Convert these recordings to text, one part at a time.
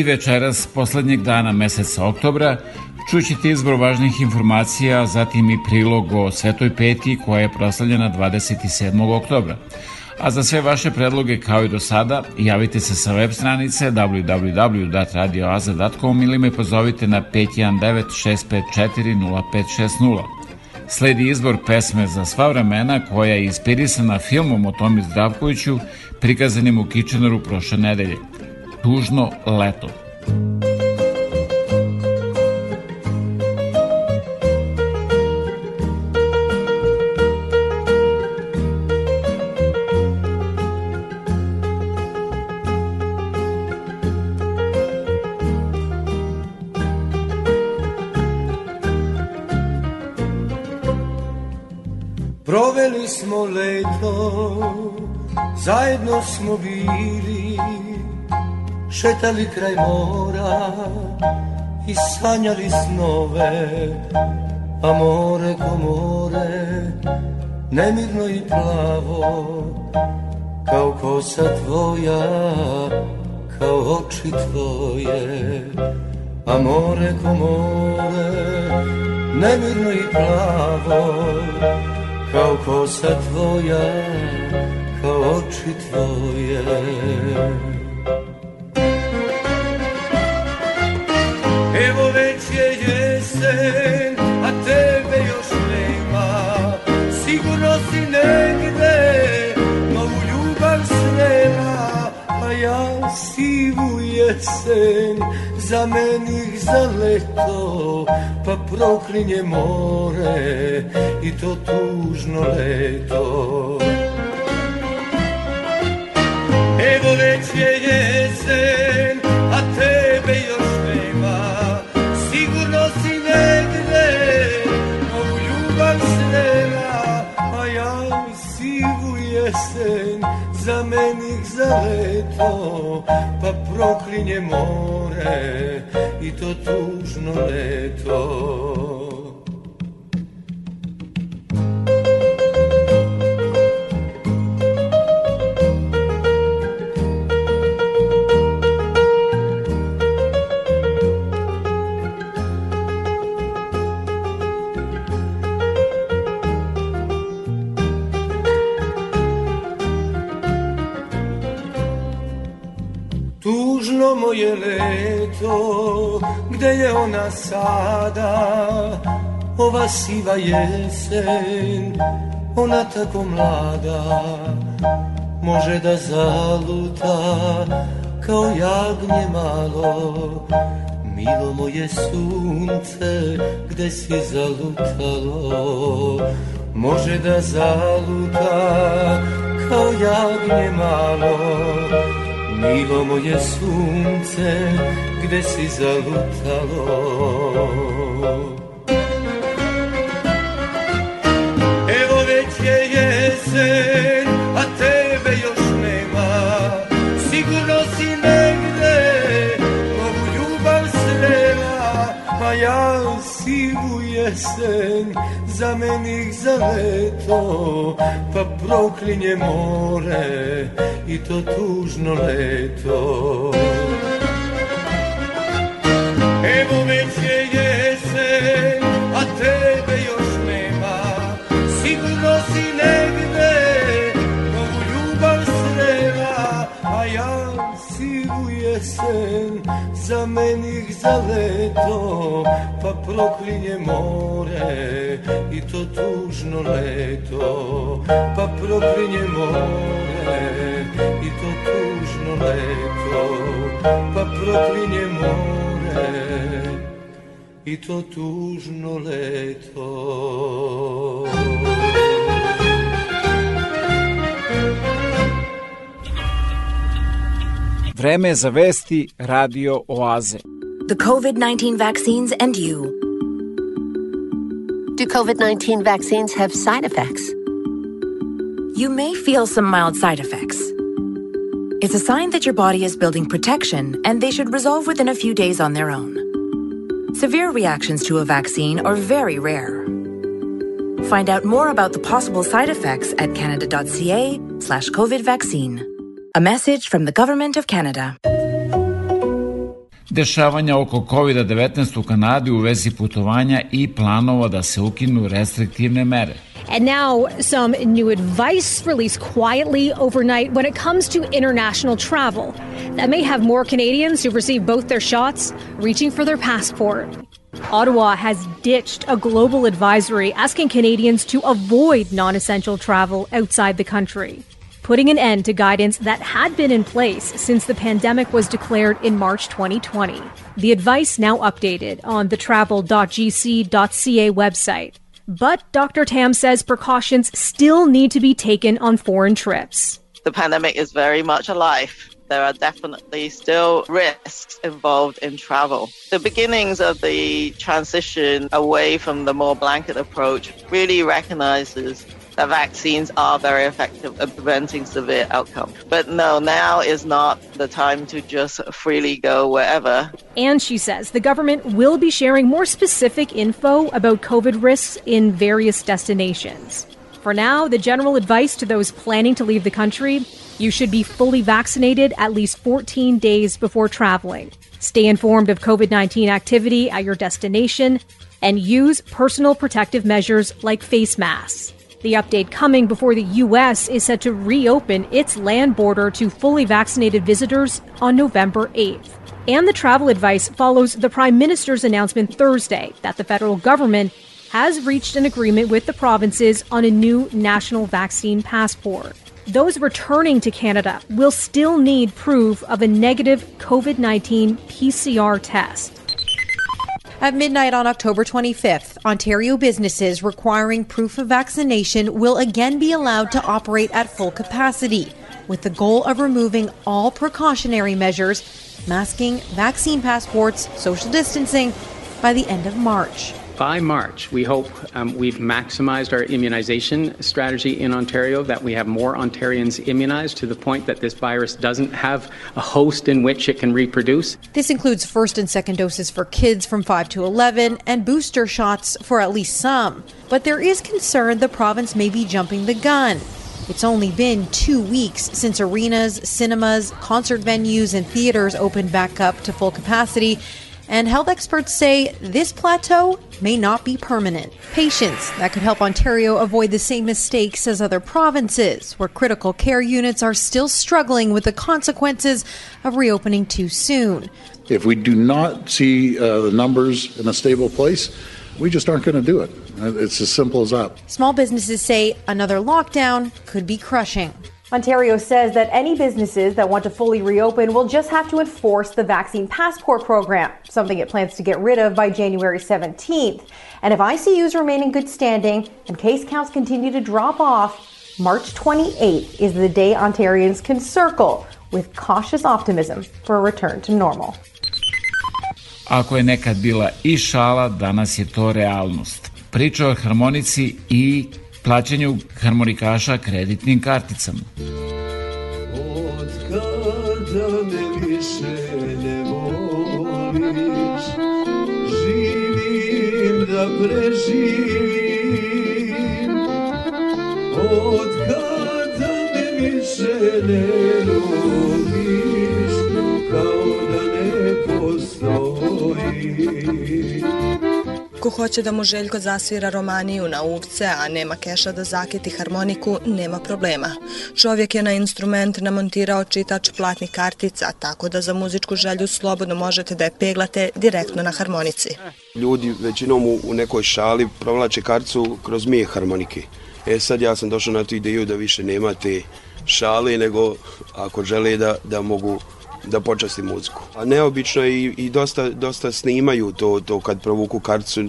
I večeras, poslednjeg dana meseca oktobra, čućete izbor važnih informacija, zatim i prilog o Svetoj Peti koja je proslavljena 27. oktobra. A za sve vaše predloge kao i do sada, javite se sa web stranice www.radioaza.com ili me pozovite na 519 654 0560. Sledi izbor pesme za sva vremena koja je inspirisana filmom o Tomi Zdravkoviću prikazanim u Kitcheneru prošle nedelje. Tužno leto. Proveli smo leto, zajedno smo bili, šetali kraj mora i sanjali snove, a more ko more, nemirno i plavo, kao kosa tvoja, kao oči tvoje, a more ko more, nemirno i plavo, kao kosa tvoja, kao oči tvoje. Evo već je jesen, a tebe još nema, sigurno si negde novu ljubav srela, a ja sivu jesen za menih za leto, pa proklinje more i to tužno leto. Evo već je jesen, a tebe jesen za menih za leto, pa proklinje more i to tužno leto. Moje leto, gde je ona sada, ova siva jesen, ona tako mlada, može da zaluta kao jagnje malo. Milo moje sunce, gde si zalutalo, može da zaluta kao jagnje malo. Milo moje sunce, gde si zalutalo? Evo već je jesen, a tebe još nema, sigurno si negde novu ljubav srela, pa ja sivu jesen za menih za leto, pa proklinje more i to tužno leto. Evo već je jesen, jesen za menih za leto, pa proklinje more i to tužno leto, pa proklinje more i to tužno leto, pa proklinje more i to tužno leto. Vreme za vesti Radio Oaze. The COVID 19 vaccines and you. Do COVID 19 vaccines have side effects? You may feel some mild side effects. It's a sign that your body is building protection and they should resolve within a few days on their own. Severe reactions to a vaccine are very rare. Find out more about the possible side effects at canada.ca slash COVID vaccine. A message from the Government of Canada. dešavanja oko COVID-19 u Kanadi u vezi putovanja i planova da se ukinu restriktivne mere. And now, some new advice released quietly overnight when it comes to international travel that may have more Canadians who've received both their shots reaching for their passport. Ottawa has ditched a global advisory asking Canadians to avoid non essential travel outside the country, putting an end to guidance that had been in place since the pandemic was declared in March 2020. The advice now updated on the travel.gc.ca website. But Dr. Tam says precautions still need to be taken on foreign trips. The pandemic is very much alive. There are definitely still risks involved in travel. The beginnings of the transition away from the more blanket approach really recognizes that vaccines are very effective at preventing severe outcomes. But no, now is not the time to just freely go wherever. And she says the government will be sharing more specific info about COVID risks in various destinations. For now, the general advice to those planning to leave the country you should be fully vaccinated at least 14 days before traveling. Stay informed of COVID 19 activity at your destination and use personal protective measures like face masks. The update coming before the U.S. is set to reopen its land border to fully vaccinated visitors on November 8th. And the travel advice follows the Prime Minister's announcement Thursday that the federal government has reached an agreement with the provinces on a new national vaccine passport. Those returning to Canada will still need proof of a negative COVID 19 PCR test. At midnight on October 25th, Ontario businesses requiring proof of vaccination will again be allowed to operate at full capacity, with the goal of removing all precautionary measures, masking, vaccine passports, social distancing, by the end of March by March, we hope um, we've maximized our immunization strategy in Ontario, that we have more Ontarians immunized to the point that this virus doesn't have a host in which it can reproduce. This includes first and second doses for kids from 5 to 11 and booster shots for at least some. But there is concern the province may be jumping the gun. It's only been two weeks since arenas, cinemas, concert venues, and theaters opened back up to full capacity and health experts say this plateau may not be permanent. Patience that could help Ontario avoid the same mistakes as other provinces, where critical care units are still struggling with the consequences of reopening too soon. If we do not see uh, the numbers in a stable place, we just aren't going to do it. It's as simple as that. Small businesses say another lockdown could be crushing. Ontario says that any businesses that want to fully reopen will just have to enforce the vaccine passport program, something it plans to get rid of by January 17th. And if ICUs remain in good standing and case counts continue to drop off, March 28th is the day Ontarians can circle with cautious optimism for a return to normal. Ako je nekad bila i šala, danas je to realnost. Priča o harmonici i plaćanju harmonikaša kreditnim karticama. Od kada me više ne voliš, živim da preživim. Od kada me više ne voliš, kao da ne postoji. Ko hoće da mu Željko zasvira romaniju na uvce, a nema keša da zakiti harmoniku, nema problema. Čovjek je na instrument namontirao čitač platnih kartica, tako da za muzičku želju slobodno možete da je peglate direktno na harmonici. Ljudi većinom u, nekoj šali provlače karticu kroz mije harmonike. E sad ja sam došao na tu ideju da više nema te šale, nego ako žele da, da mogu da počasti muziku. A neobično i, i dosta, dosta snimaju to, to kad provuku karticu, e,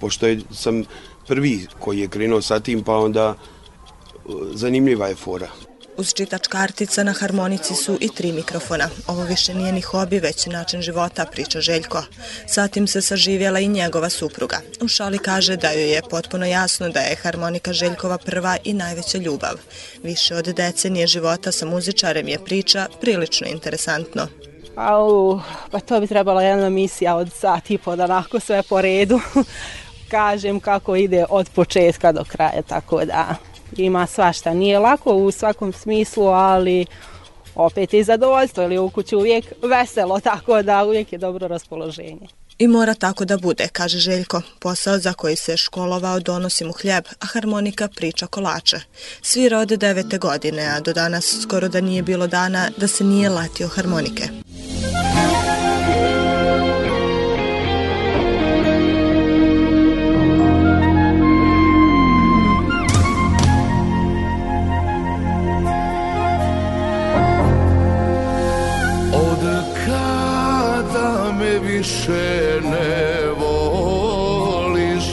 pošto je, sam prvi koji je krenuo sa tim, pa onda e, zanimljiva je fora. Uz čitač kartica na harmonici su i tri mikrofona. Ovo više nije ni hobi, već način života, priča Željko. Satim se saživjela i njegova supruga. U šali kaže da joj je potpuno jasno da je harmonika Željkova prva i najveća ljubav. Više od decenije života sa muzičarem je priča prilično interesantno. Au, pa to bi trebala jedna misija od sat i po da onako sve po redu kažem kako ide od početka do kraja, tako da ima svašta. Nije lako u svakom smislu, ali opet i zadovoljstvo, ili u kući uvijek veselo, tako da uvijek je dobro raspoloženje. I mora tako da bude, kaže Željko. Posao za koji se školovao donosi mu hljeb, a harmonika priča kolače. Svira od devete godine, a do danas skoro da nije bilo dana da se nije latio harmonike. Od više ne voliš.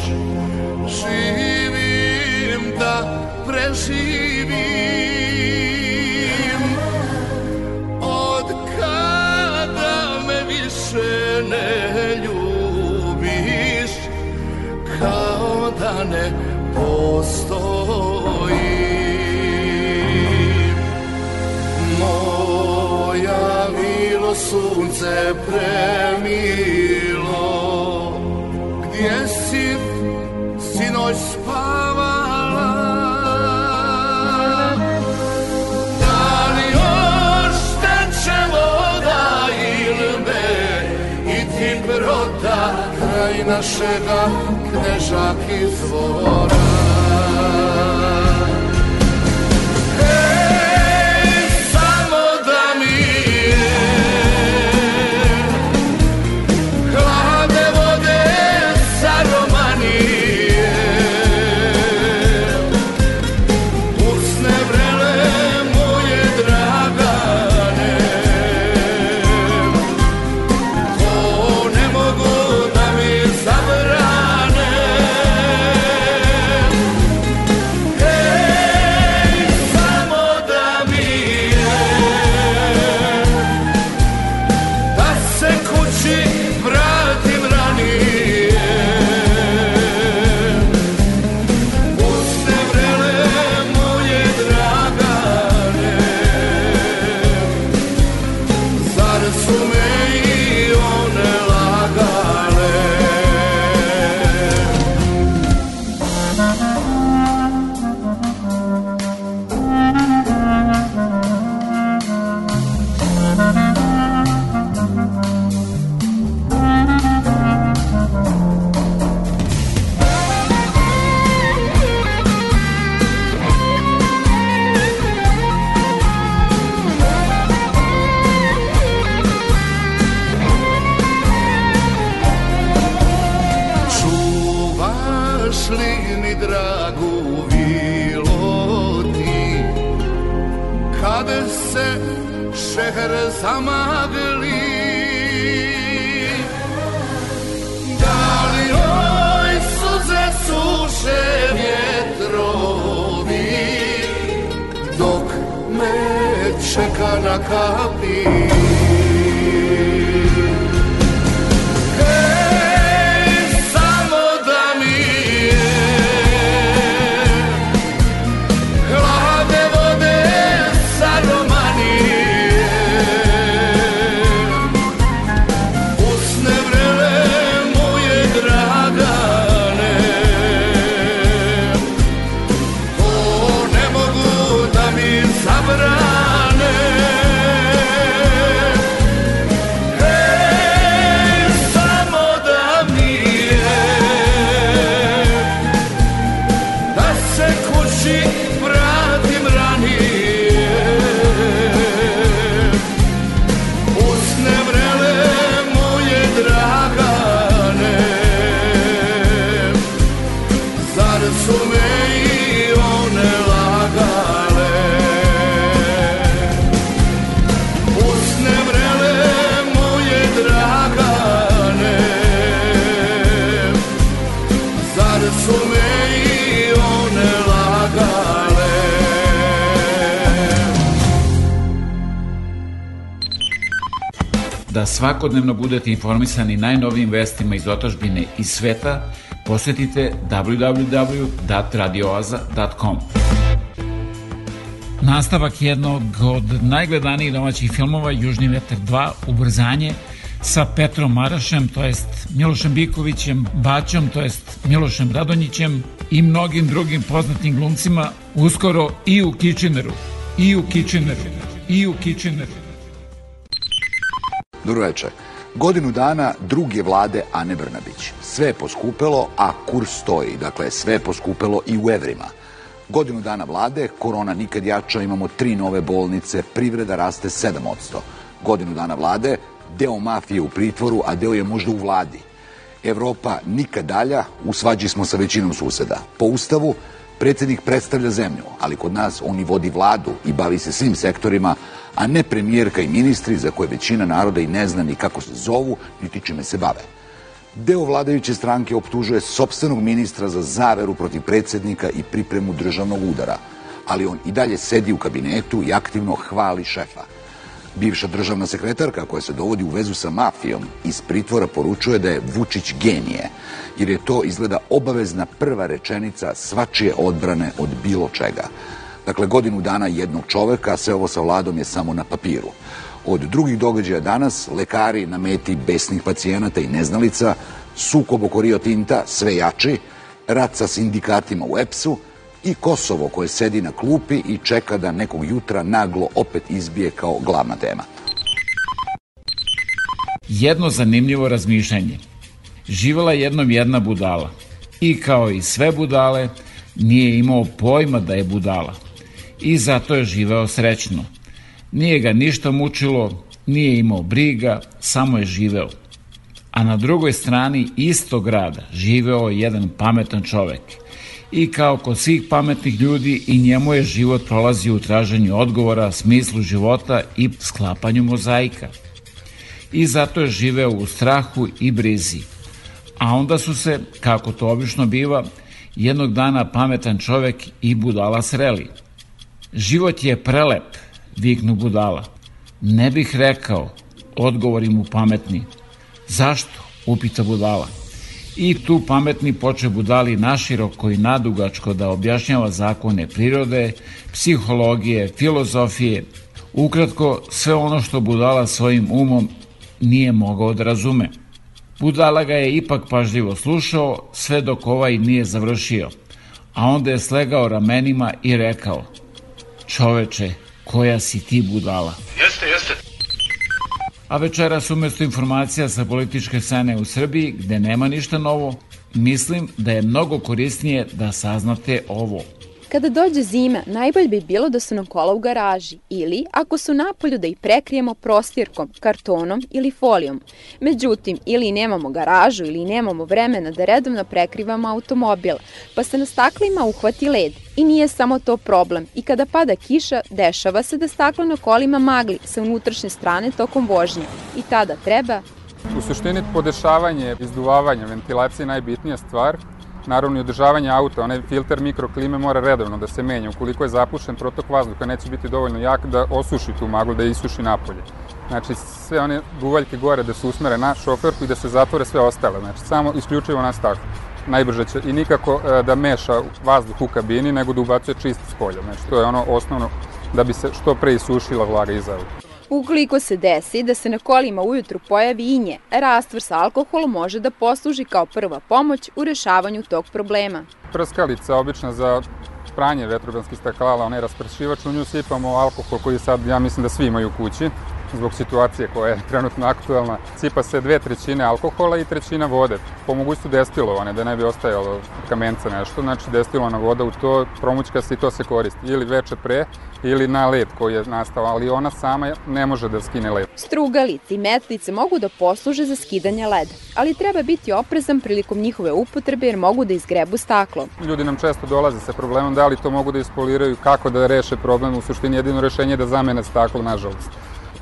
Živim da preživim. Od kada me više ne ljubiš Kao da ne postojim sunce premilo. Gdje si sinoć spavala? Da me I kraj našega knežak izvora svakodnevno budete informisani najnovijim vestima iz otačbine i sveta, posetite www.radioaza.com. Nastavak jednog od najgledanijih domaćih filmova Južni vetar 2, Ubrzanje, sa Petrom Marašem, to jest Milošem Bikovićem, Baćom, to jest Milošem Radonjićem i mnogim drugim poznatim glumcima, uskoro i u Kitcheneru. I u Kitcheneru. i u Kitcheneru. Dobro večer. Godinu dana druge vlade Ane Brnabić. Sve je poskupelo, a kurs stoji. Dakle, sve je poskupelo i u evrima. Godinu dana vlade, korona nikad jača, imamo tri nove bolnice, privreda raste 7%. Godinu dana vlade, deo mafije u pritvoru, a deo je možda u vladi. Evropa nikad dalja, u svađi smo sa većinom suseda. Po ustavu, predsednik predstavlja zemlju, ali kod nas on i vodi vladu i bavi se svim sektorima, a ne premijerka i ministri za koje većina naroda i ne zna ni kako se zovu, niti čime se bave. Deo vladajuće stranke optužuje sobstvenog ministra za zaveru protiv predsednika i pripremu državnog udara, ali on i dalje sedi u kabinetu i aktivno hvali šefa. Bivša državna sekretarka koja se dovodi u vezu sa mafijom iz pritvora poručuje da je Vučić genije, jer je to izgleda obavezna prva rečenica svačije odbrane od bilo čega. Dakle, godinu dana jednog čoveka, sve ovo sa vladom je samo na papiru. Od drugih događaja danas, lekari na meti besnih pacijenata i neznalica, sukob oko Rio Tinta, sve jači, rat sa sindikatima u EPS-u i Kosovo koje sedi na klupi i čeka da nekog jutra naglo opet izbije kao glavna tema. Jedno zanimljivo razmišljanje. Živela jednom jedna budala i kao i sve budale nije imao pojma da je budala i zato je živeo srećno. Nije ga ništa mučilo, nije imao briga, samo je živeo. A na drugoj strani istog grada živeo jedan pametan čovek. I kao kod svih pametnih ljudi i njemu je život prolazio u traženju odgovora, smislu života i sklapanju mozaika. I zato je živeo u strahu i brizi. A onda su se, kako to obično biva, jednog dana pametan čovek i budala sreli. Život je prelep, viknu budala. Ne bih rekao, odgovori mu pametni. Zašto? upita budala. I tu pametni poče budali naširoko i nadugačko da objašnjava zakone prirode, psihologije, filozofije, ukratko sve ono što budala svojim umom nije mogao da razume. Budala ga je ipak pažljivo slušao, sve dok ovaj nije završio, a onda je slegao ramenima i rekao Čoveče, koja si ti budala? Jeste, jeste. A večeras umesto informacija sa političke scene u Srbiji, gde nema ništa novo, mislim da je mnogo korisnije da saznate ovo. Kada dođe zima, najbolje bi bilo da su nam kola u garaži ili, ako su napolju, da ih prekrijemo prostirkom, kartonom ili folijom. Međutim, ili nemamo garažu ili nemamo vremena da redovno prekrivamo automobil, pa se na staklima uhvati led. I nije samo to problem. I kada pada kiša, dešava se da staklo na kolima magli sa unutrašnje strane tokom vožnje. I tada treba U suštini podešavanje, izduvavanje, ventilacija je najbitnija stvar Naravno i održavanje auta, onaj filter mikroklime mora redovno da se menja. Ukoliko je zapušen protok vazduha, neće biti dovoljno jak da osuši tu maglu, da isuši napolje. Znači, sve one duvaljke gore da se usmere na šoferku i da se zatvore sve ostale. Znači, samo isključivo na staklu. Najbrže će i nikako e, da meša vazduh u kabini, nego da ubacuje čist s polja. Znači, to je ono osnovno da bi se što pre isušila vlaga iza auta. Ukoliko se desi da se na kolima ujutru pojavi inje, rastvor sa alkoholom može da posluži kao prva pomoć u rešavanju tog problema. Prskalica, obična za pranje vetrobranskih staklala, onaj raspršivač, u nju sipamo alkohol koji sad, ja mislim da svi imaju u kući zbog situacije koja je trenutno aktualna. Sipa se dve trećine alkohola i trećina vode. Po mogućstvu destilovane, da ne bi ostajalo kamenca nešto. Znači destilovana voda u to, promućka se i to se koristi. Ili veče pre, ili na led koji je nastao, ali ona sama ne može da skine led. Strugalice i metlice mogu da posluže za skidanje leda, ali treba biti oprezan prilikom njihove upotrebe jer mogu da izgrebu staklo. Ljudi nam često dolaze sa problemom da li to mogu da ispoliraju, kako da reše problem, u suštini jedino rešenje je da zamene staklo, nažalost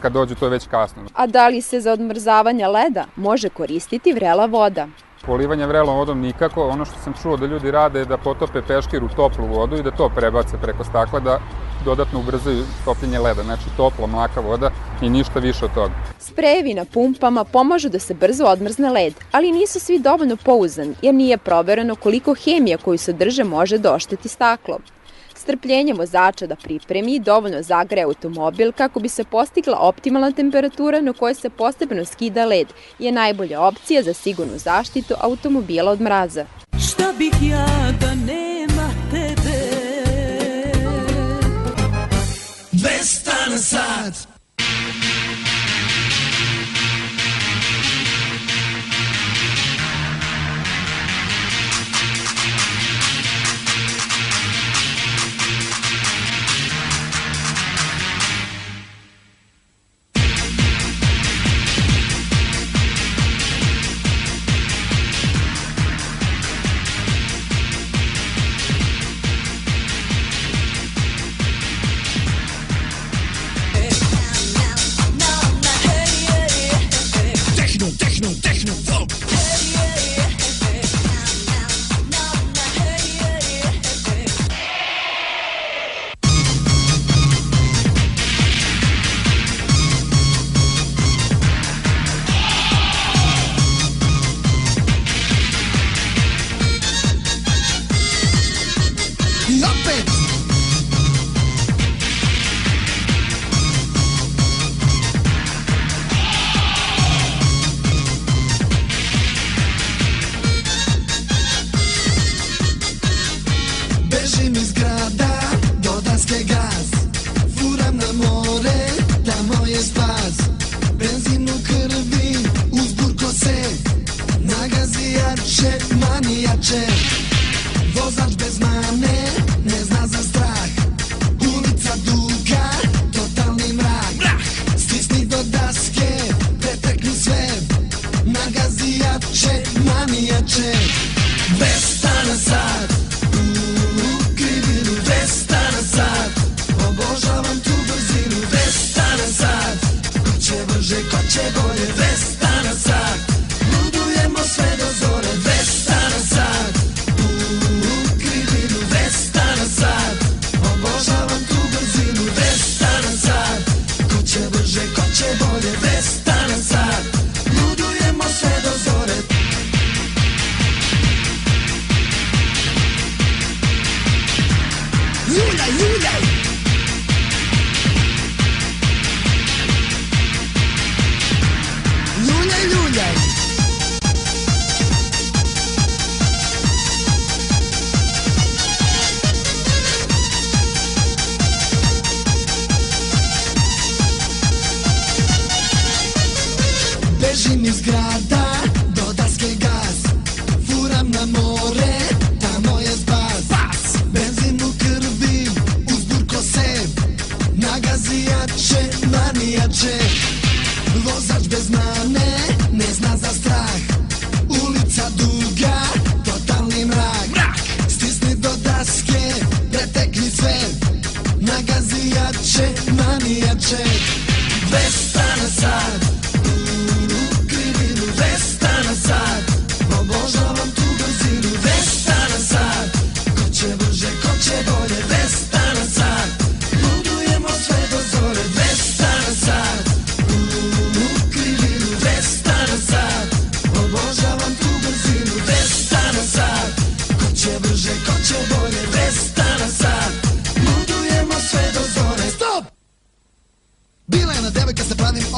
kad dođu to je već kasno. A da li se za odmrzavanje leda može koristiti vrela voda? Polivanje vrelom vodom nikako. Ono što sam čuo da ljudi rade je da potope peškir u toplu vodu i da to prebace preko stakla da dodatno ubrzaju topljenje leda. Znači topla, mlaka voda i ništa više od toga. Sprejevi na pumpama pomažu da se brzo odmrzne led, ali nisu svi dovoljno pouzani jer nije provereno koliko hemija koju sadrže može da ošteti staklo strpljenje vozača da pripremi i dovoljno zagre automobil kako bi se postigla optimalna temperatura na kojoj se postepeno skida led je najbolja opcija za sigurnu zaštitu automobila od mraza. Šta bih ja da nema tebe? Vestan sad rado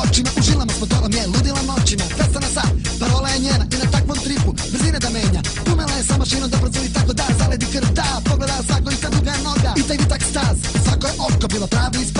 očima U žilama smo dolom je ludila noćima Festa na sad, parola je njena I na takvom tripu brzine da menja. Pumela je sa mašinom da brzo i tako da Zaledi krta, da pogleda svako i ta duga noga. I taj vitak staz, svako je oko bilo pravi ispred.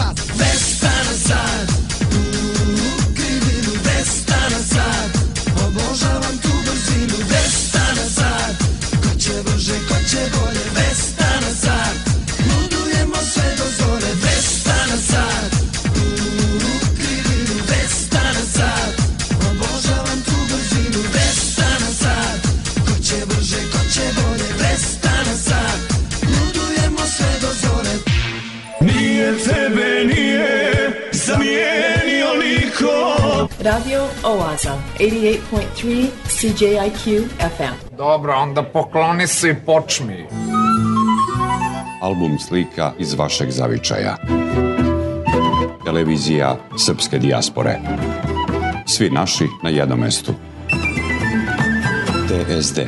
Oaza, 88.3 CJIQ FM. Dobro, onda pokloni se i počmi. Album slika iz vašeg zavičaja. Televizija Srpske dijaspore. Svi naši na jednom mestu. TSD.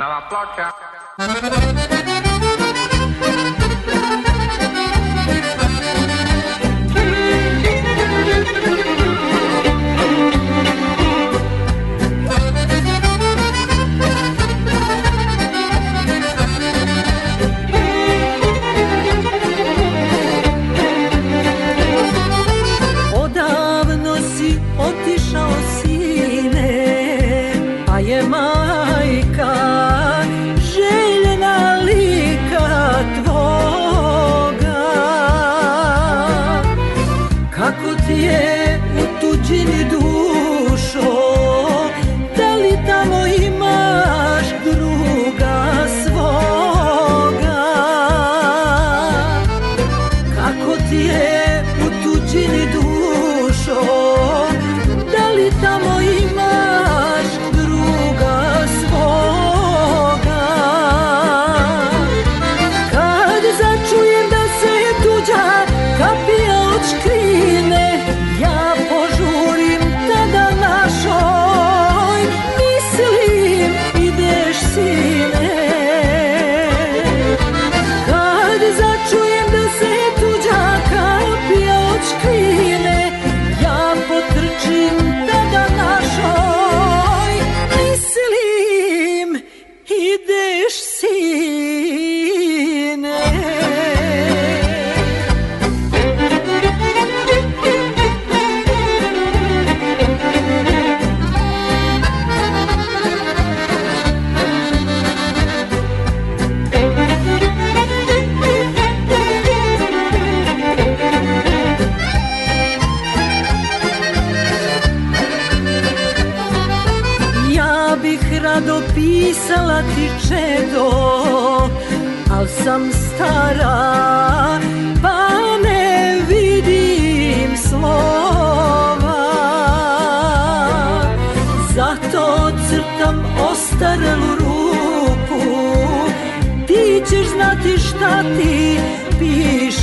Nova ploča.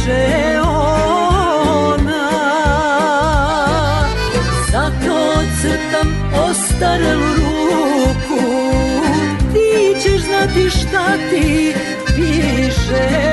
Piše ona Zato crtam ostarelu ruku. Ti ćeš znati šta ti piše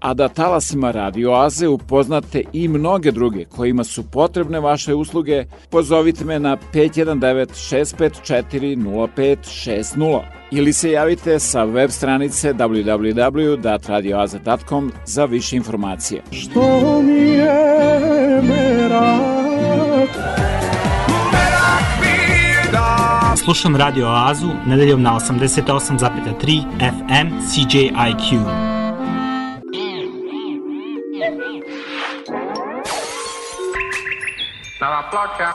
a da talasima Radio Aze upoznate i mnoge druge kojima su potrebne vaše usluge, pozovite me na 519-654-0560 ili se javite sa web stranice www.radioaze.com za više informacije. Što mi je merak Slušam Radio Oazu nedeljom na 88,3 FM CJIQ. Tá na placa.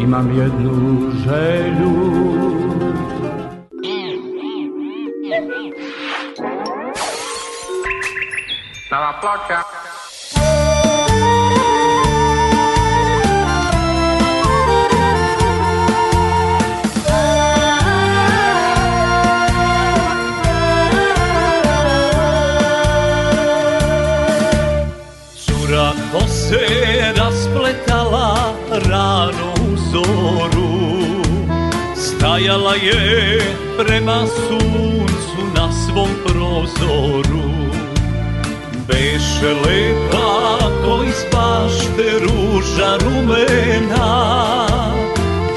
Imam jednu želju Nova ploča. Cura Stajala je prema suncu na svom prozoru. Beše lepa ko iz bašte ruža rumena.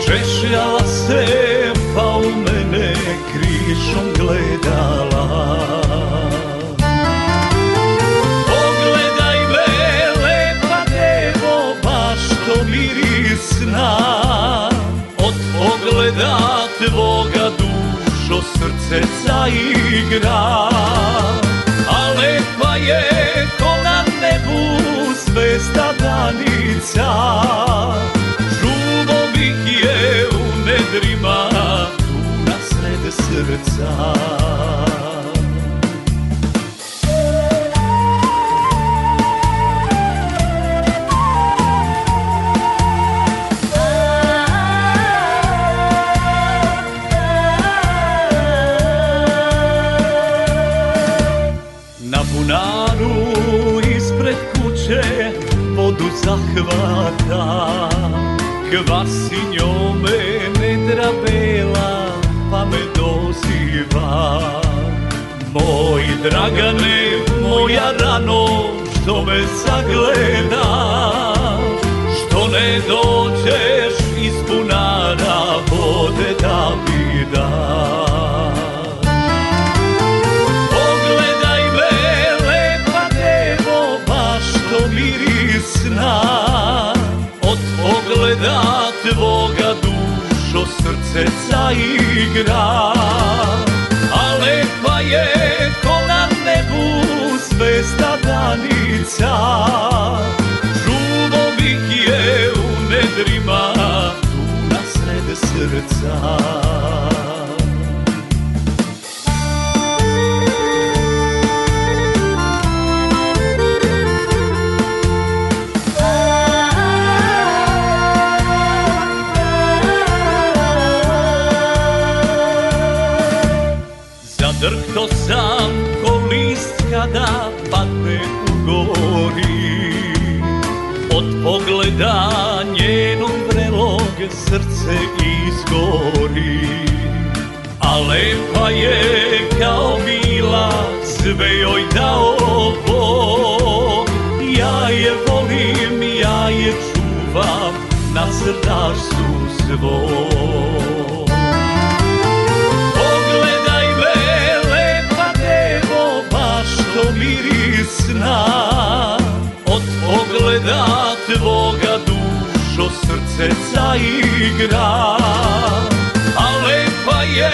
Češljala se pa u mene krišom gledala. Pogledaj me, lepa devo, baš to mirisna dušo srce zaigra A lepa je ko na nebu zvezda danica. Čuvo bih je u nedrima tu na sred srca Kvasi njome nedra bela pa me doziva. Moj dragane, moja rano, što me zagledaš Što ne dođeš srce zaigra A lepa je ko na nebu zvezda danica. Bih je u nedrima tu na sred srca srce izgori. A lepa je kao bila, sve joj dao Bog. Ja je volim, ja je čuvam na srdaštu svom. Mirisna Od pogleda tvoga zaigra A lepa je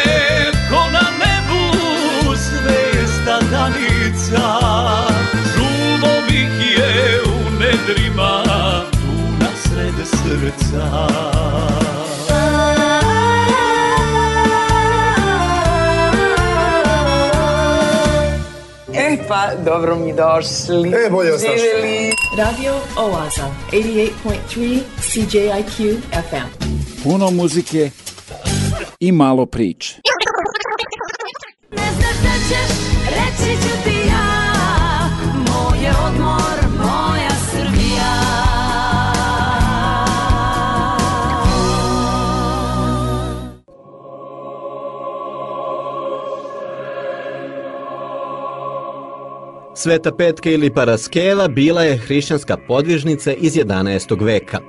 ko na nebu zvezda danica. Čuvo bih je u nedrima tu na sred srca E pa, dobro mi došli. E, bolje vas našli. Živjeli. Radio Oaza, 88.3 CJIQ FM. Puno muzike i malo priče. Ne znaš da ćeš, reći ću ti ja Moj je Sveta Petka ili Paraskeva bila je hrišćanska podvižnica iz 11. veka.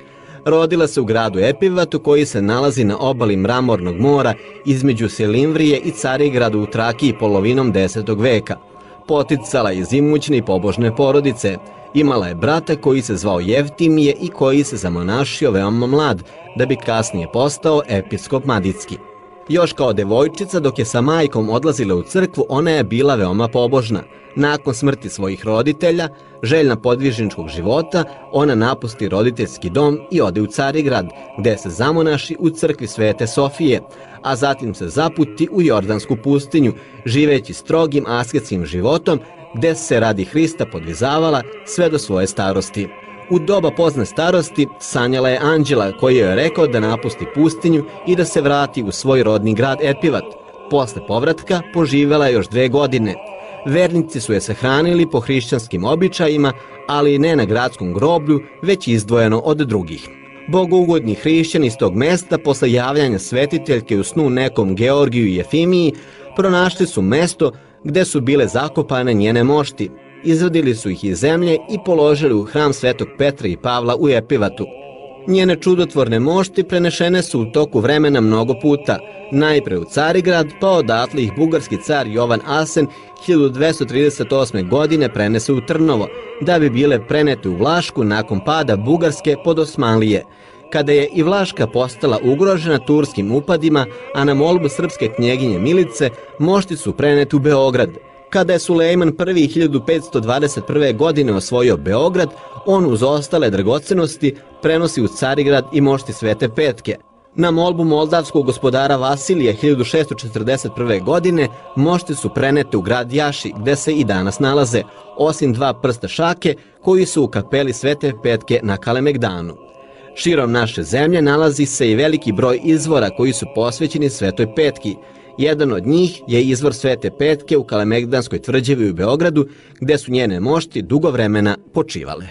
Rodila se u gradu Epivatu koji se nalazi na obali Mramornog mora između Selimvrije i Carigradu u Trakiji polovinom 10. veka. Poticala iz imućne i pobožne porodice. Imala je brata koji se zvao Jevtimije i koji se zamonašio veoma mlad, da bi kasnije postao episkop Madicki. Još kao devojčica dok je sa majkom odlazila u crkvu, ona je bila veoma pobožna. Nakon smrti svojih roditelja, željna podvižničkog života, ona napusti roditeljski dom i ode u Carigrad, gde se zamonaši u crkvi Svete Sofije, a zatim se zaputi u Jordansku pustinju, živeći strogim asketskim životom, gde se radi Hrista podvizavala sve do svoje starosti. U doba pozne starosti sanjala je anđela koji je rekao da napusti pustinju i da se vrati u svoj rodni grad Epivat. Posle povratka poživela je još dve godine. Vernici su je sahranili po hrišćanskim običajima, ali ne na gradskom groblju, već izdvojeno od drugih. Bogougodni hrišćani iz tog mesta posle javljanja svetiteljke u snu nekom Georgiju i Jefimiji pronašli su mesto gde su bile zakopane njene mošti, izvadili su ih iz zemlje i položili u hram Svetog Petra i Pavla u Epivatu. Njene čudotvorne mošti prenešene su u toku vremena mnogo puta, najpre u Carigrad, pa odatle ih bugarski car Jovan Asen 1238. godine prenese u Trnovo, da bi bile prenete u Vlašku nakon pada Bugarske pod Osmanlije. Kada je i Vlaška postala ugrožena turskim upadima, a na molbu srpske knjeginje Milice, mošti su prenete u Beograd – Kada je Sulejman I 1521. godine osvojio Beograd, on uz ostale dragocenosti prenosi u Carigrad i mošti Svete Petke. Na molbu moldavskog gospodara Vasilija 1641. godine mošti su prenete u grad Jaši, gde se i danas nalaze, osim dva prsta šake koji su u kapeli Svete Petke na Kalemegdanu. Širom naše zemlje nalazi se i veliki broj izvora koji su posvećeni Svetoj Petki, Jedan od njih je izvor Svete Petke u Kalemegdanskoj tvrđevi u Beogradu, gde su njene mošti dugo vremena počivale.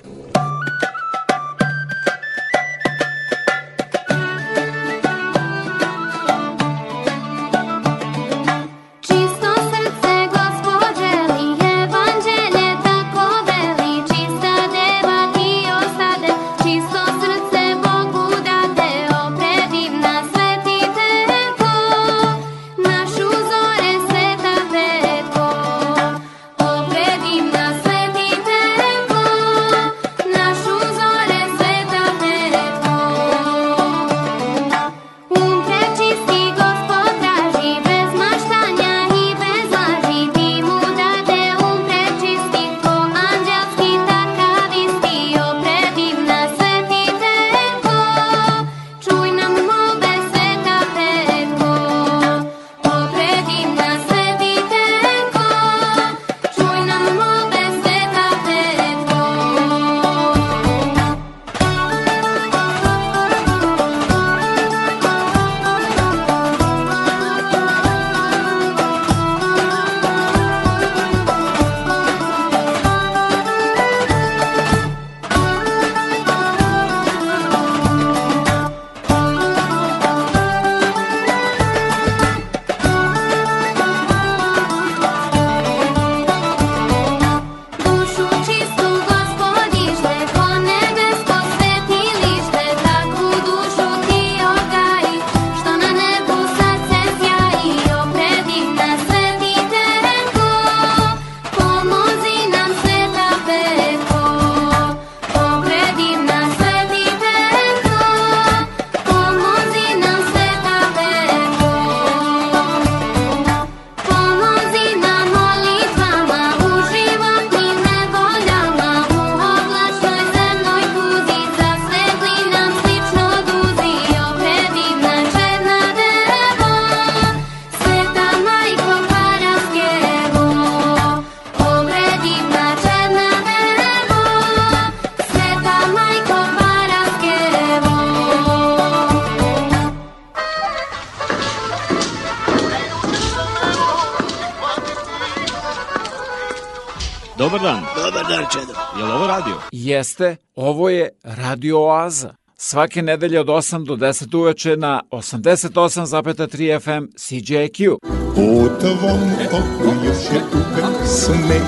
Jeste, ovo je Radio Oaza. Svake nedelje od 8 do 10 uveče na 88,3 FM CJQ. U tvom oku još je uvek sneg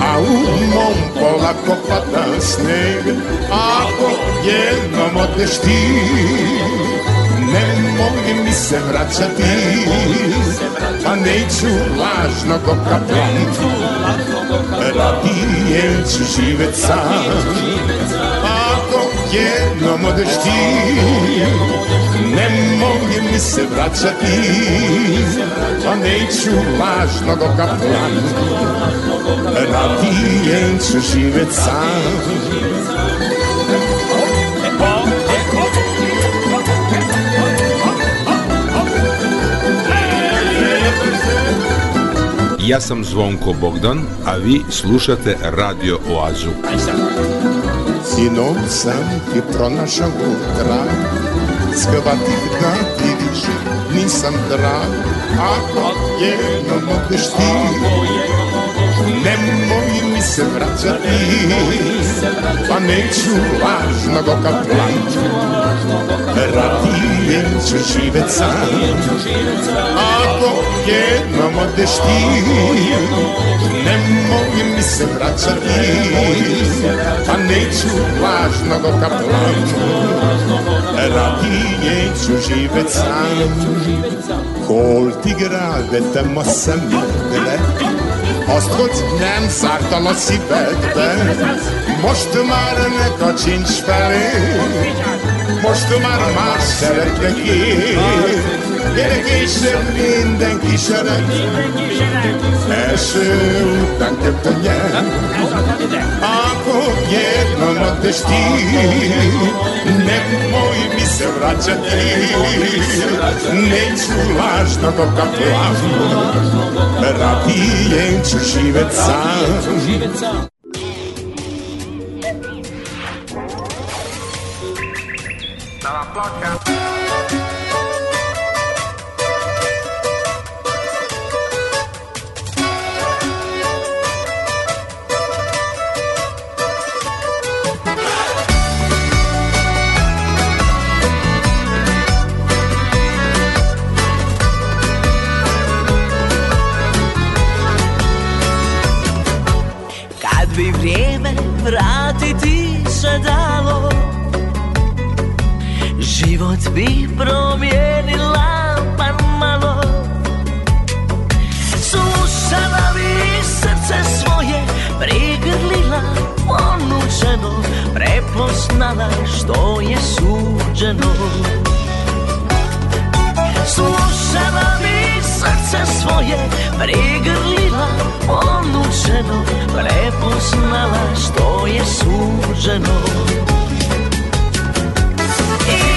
A u mom polako pada sneg Ako jednom odeš ti Nemoj mi se vraćati Pa neću lažnog okaplan Radije ću živjet sam. Ako jednom odeš ti Nemoj mi se vraćati Pa neću lažnog okaplan Radije ću živjet sam Ja sam Zvonko Bogdan, a vi slušate Radio Oazu. Sinom sam ti pronašao trag Shvatih da ti više nisam drag Ako jednom odeš ti Nemoj mi se vraćati Pa neću lažnog okaplan Radije ću živjet sam Ako jednom odeš ti Nemoj mi se vraćati Pa neću lažnog okaplan Radije ću živjet sam Hol ti grade tamo sam videle Azt, hogy nem szártal a szívedbe Most már neka sincs felé. Most már más szeretlek én Gyerek és mindenki szeret Első után ketten nyer. Akkor gyernem a testét mi se vraćati Neću lažnog okaplan Radije ću živjet sam Dalla placca. Kad vratiti se dalo. Život bi promijenila pa malo. Slušala bi srce svoje Prigrlila ponučeno Prepoznala što je suđeno. Slušala bi srce svoje Prigrlila ponučeno Prepoznala što je suđeno Ima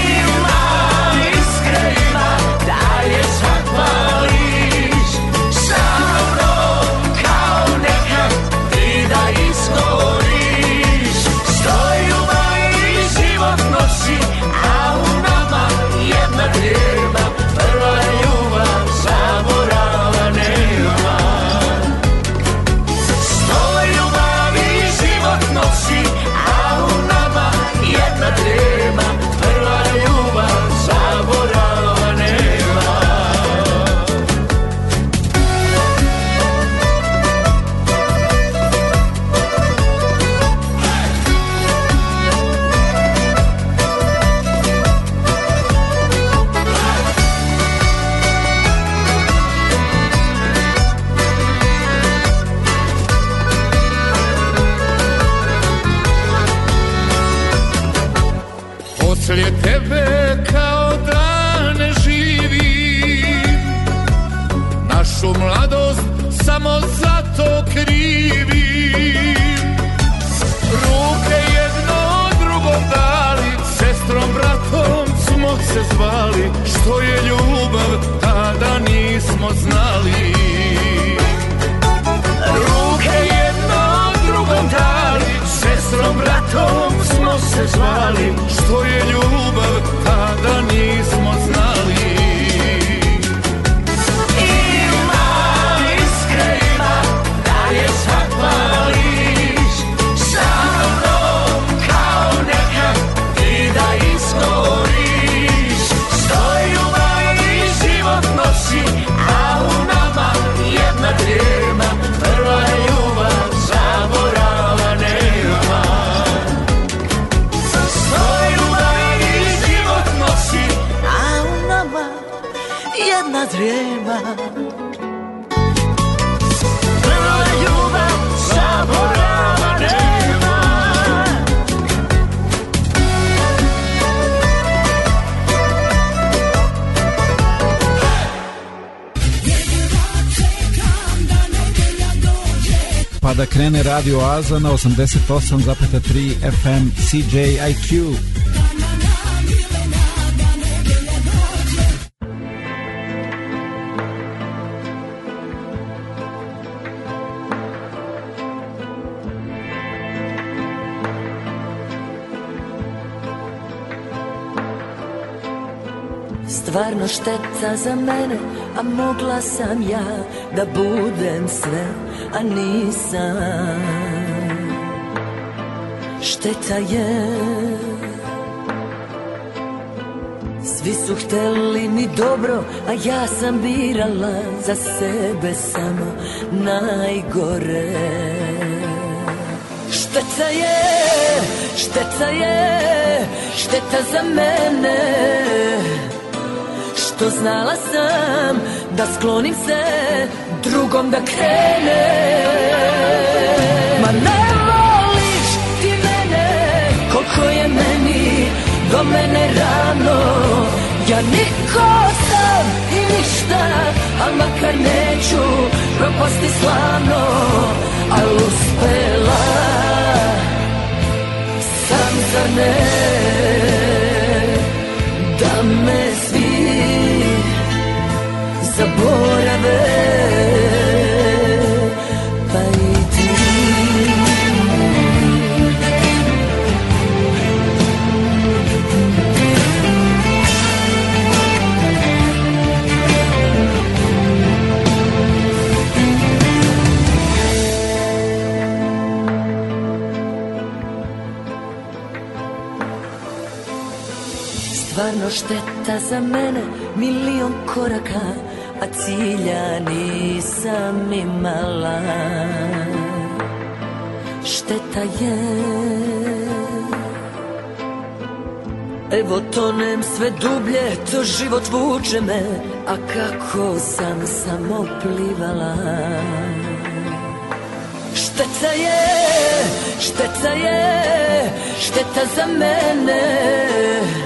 se da krene Radio Aza na 88,3 FM CJIQ. Stvarno šteta za mene, a mogla sam ja da budem sve, a nisam. Šteta je Svi su hteli mi dobro, a ja sam birala za sebe samo najgore. Šteta je, šteta je, šteta za mene Što znala sam da sklonim se drugom da krene. Ma ne voliš ti mene koliko je meni do mene rano. Ja niko sam i ništa, al makar neću propasti slavno Al uspela sam zar ne šteta za mene milion koraka A cilja nisam imala. Šteta je. Evo tonem sve dublje, to život vuče me A kako sam samo plivala. Šteta je, šteta je, šteta za mene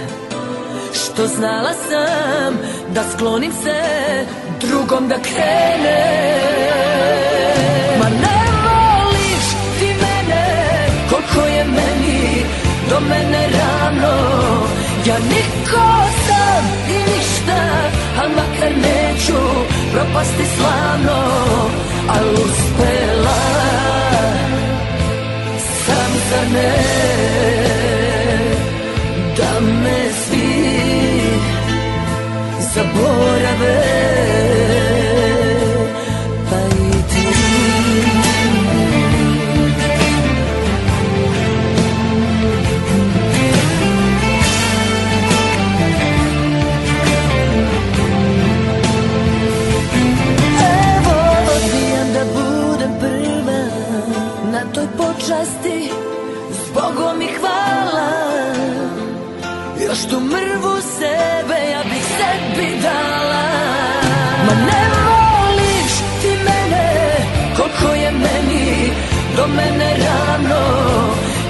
Što znala sam da sklonim se drugom da krene. Ma ne voliš ti mene koliko je meni do mene ravno Ja niko sam i ništa, al makar neću propasti slavno Al uspela sam za ne zaborave pa i ti. Evo odbijam da budem prva na toj počasti Zbogom mi hvala Još tu mrvu sebe ja bih sebi dala. Ma ne voliš ti mene koliko je meni do mene rano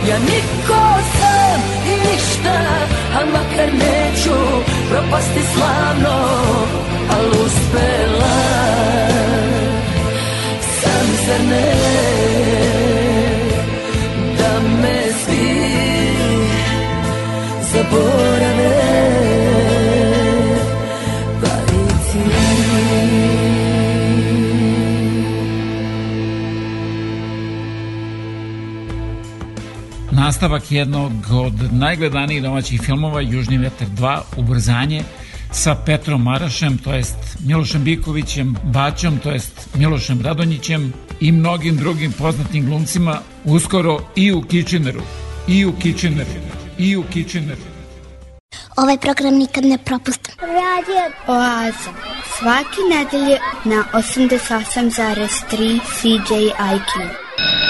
Ja niko sam i ništa, al makar neću propasti slavno. Al uspela sam zar ne da me svi zaborave Nastavak jednog od najgledanijih domaćih filmova Južni vetar 2, Ubrzanje, sa Petrom Marašem, to jest Milošem Bikovićem, Baćom, to jest Milošem Radonjićem i mnogim drugim poznatim glumcima, uskoro i u Kitcheneru, i u Kitcheneru, i u Kitcheneru. Ovaj program nikad ne propustim. Radio Oaza. Svaki nedelje na 88,3 CJIQ.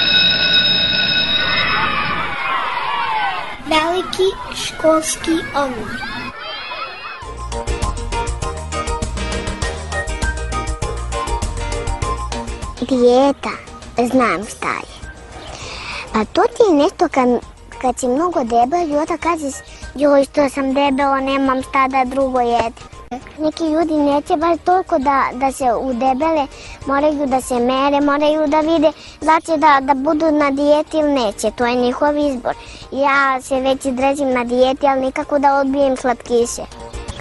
Veliki školski omor. Dijeta, znam šta je. Pa to ti je nešto kad, kad si mnogo debel i onda kažeš joj što sam debela, nemam šta da drugo jedem. Neki ljudi neće baš toliko da, da se udebele, moraju da se mere, moraju da vide da će da, da budu na dijeti ili neće, to je njihov izbor. Ja se već držim na dijeti, ali nikako da odbijem slatkiše.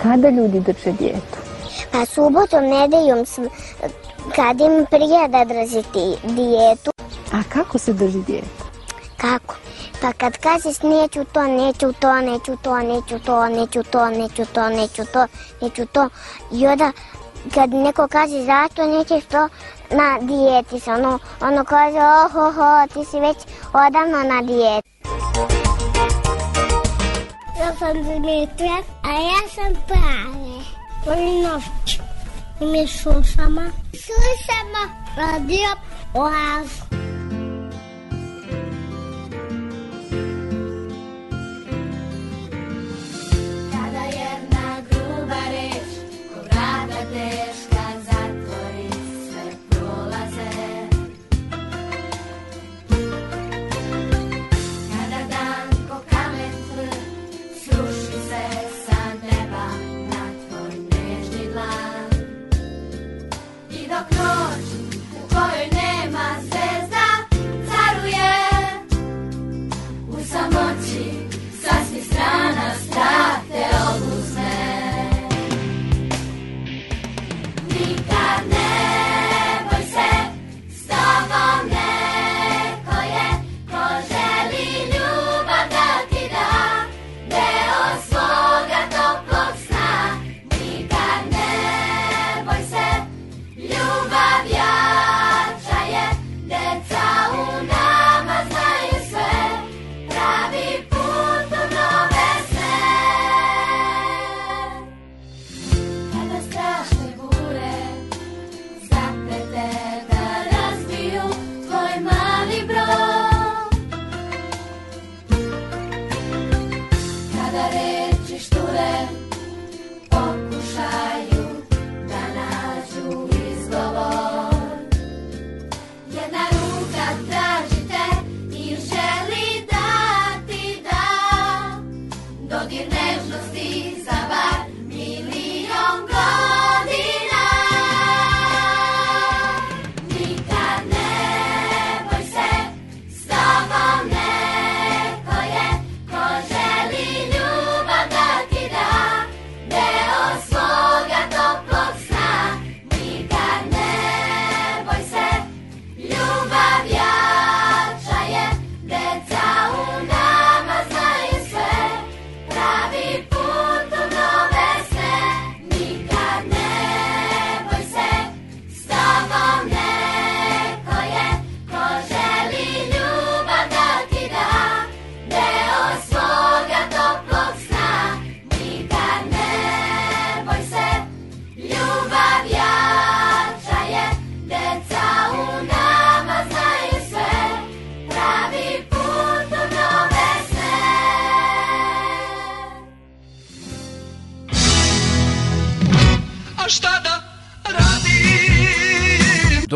Kada ljudi drže dijetu? Pa subotom, nedeljom, kad im prije da drži dijetu. A kako se drži dijetu? Kako? Pa kad kažeš neću to, neću to, neću to, neću to, neću to, neću to, neću to, neću to. I onda kad neko kaže zašto nećeš to, na dijeti sam. Ono, ono kaže, ohoho, ti si već odavno na dijeti. Ja sam Dimitra, a ja sam. Volim noć. I mi slušamo. Slušamo radio Oazu. Sumaré, cobrada dela.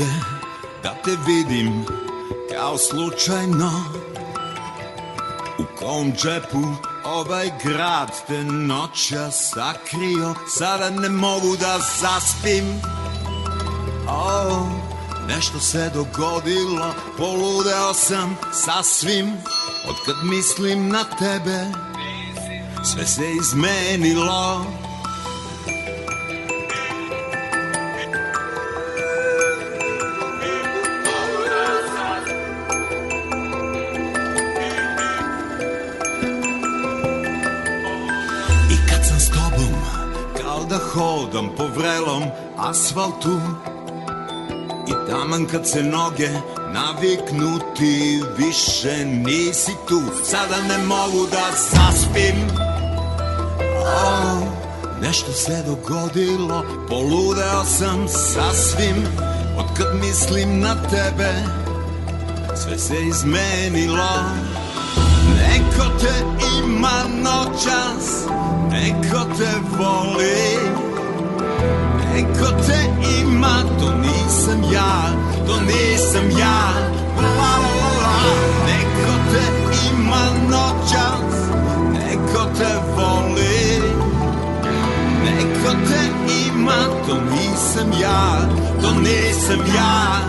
Negde da te vidim kao slučajno. U kom džepu ovaj grad te noća sakrio Sada ne mogu da zaspim. O, nešto se dogodilo, poludeo sam sasvim Od kad mislim na tebe, sve se izmenilo po vrelom asfaltu. I Taman kad se noge naviknu ti više nisi tu. Sada ne mogu da zaspim. Oh, Nešto se dogodilo, poludeo sam sasvim. Od kad mislim na tebe, sve se izmenilo. Neko te ima noćas, neko te voli Neko te ima, to nisam ja, to nisam ja. La la la. Neko te ima noćas, neko te voli. Neko te ima, to nisam ja, to nisam ja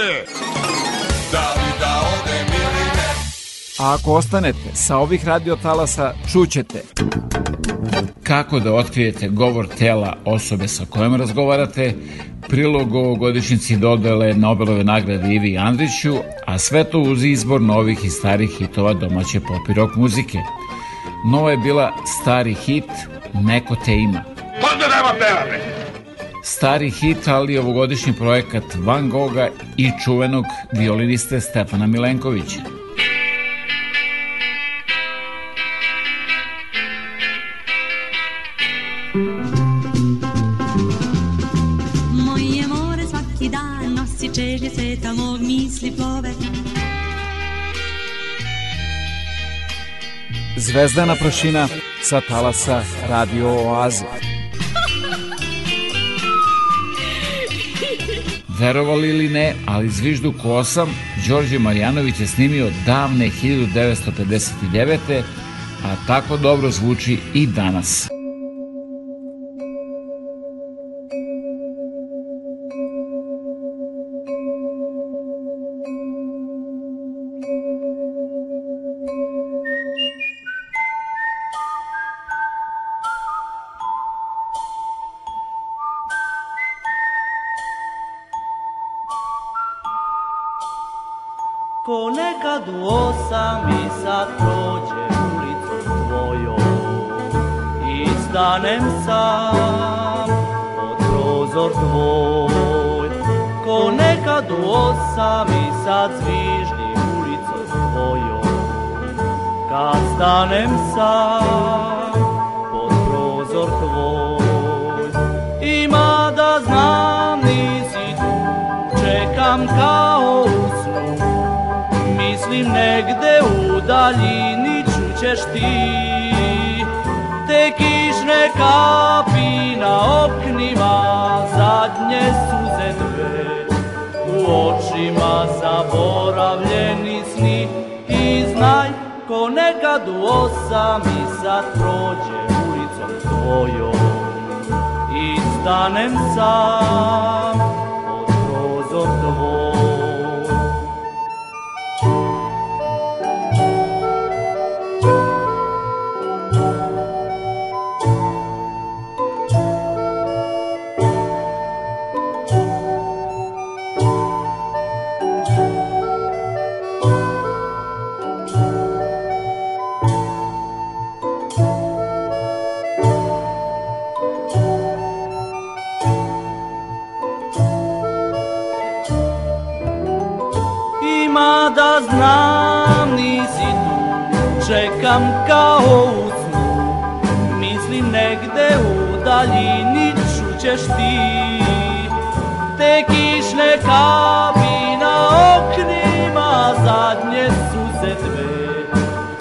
počujte! Da li da odem ili ne? A ako ostanete sa ovih radiotalasa, čućete kako da otkrijete govor tela osobe sa kojom razgovarate, prilog ovogodišnjici dodele Nobelove nagrade Ivi Andriću, a sve to uz izbor novih i starih hitova domaće pop i rock muzike. Nova je bila stari hit Neko te ima. Pa da nema pevame! Stari hit, ali ovogodišnji projekat Van Gogha i čuvenog violiniste Stefana Milenkovića. Moje more svaki dan nosi čežnje sveta mog misli plove Zvezdana prašina sa talasa Radio Oaze. Verovali ili ne, ali Zviždu kosam Đorđe Marjanović je snimio davne 1959. a tako dobro zvuči i danas. kad prođem ulicom tvojom. I stanem sam pod prozor tvoj. Ko nekad u osam i sad zvižnim ulicu tvojom kad stanem sam pod prozor tvoj. I mada znam nisi tu čekam kao u snu. Mislim negde u daljini čućeš ti. Te kišne kapi na oknima Zadnje suze dve. U očima zaboravljeni sni I znaj ko nekad u osam i sad prođe ulicom tvojom. I stanem sam pod prozor tvoj Čekam kao u snu Mislim negde u daljini čućeš ti. Te kišne kapi na oknima Zadnje suze dve.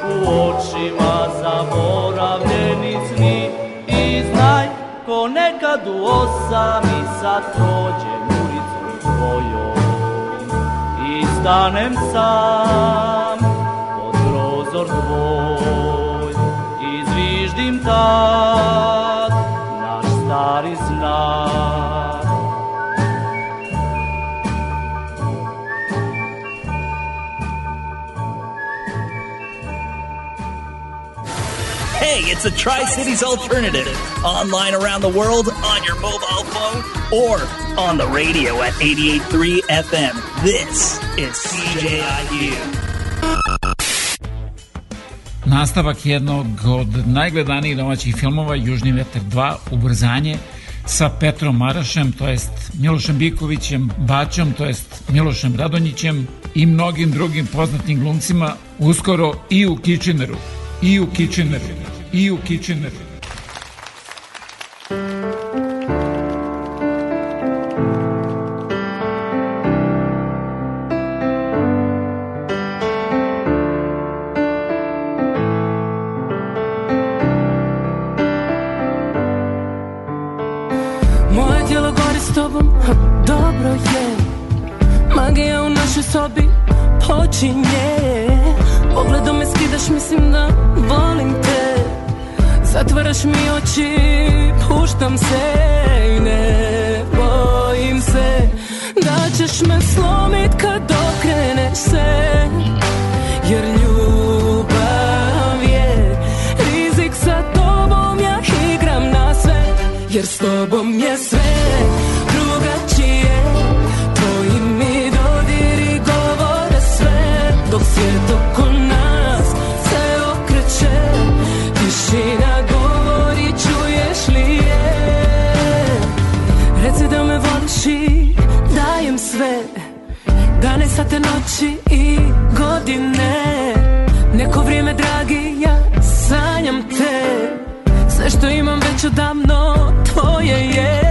U očima zaboravljeni sni I znaj ko nekad u osam i sad prođem ulicom tvojom i stanem sam Hey, it's a Tri Cities alternative. Online around the world, on your mobile phone, or on the radio at 88.3 FM. This is CJIU. Nastavak jednog od najgledanijih domaćih filmova Južni vetar 2, Ubrzanje, sa Petrom Marašem, to jest Milošem Bikovićem, Bačom, to jest Milošem Radonjićem i mnogim drugim poznatim glumcima, uskoro i u Kitcheneru, i u Kitcheneru, i u Kitcheneru. Sate, noći i godine. Neko vrijeme, dragi, ja sanjam te. Sve što imam već odavno tvoje je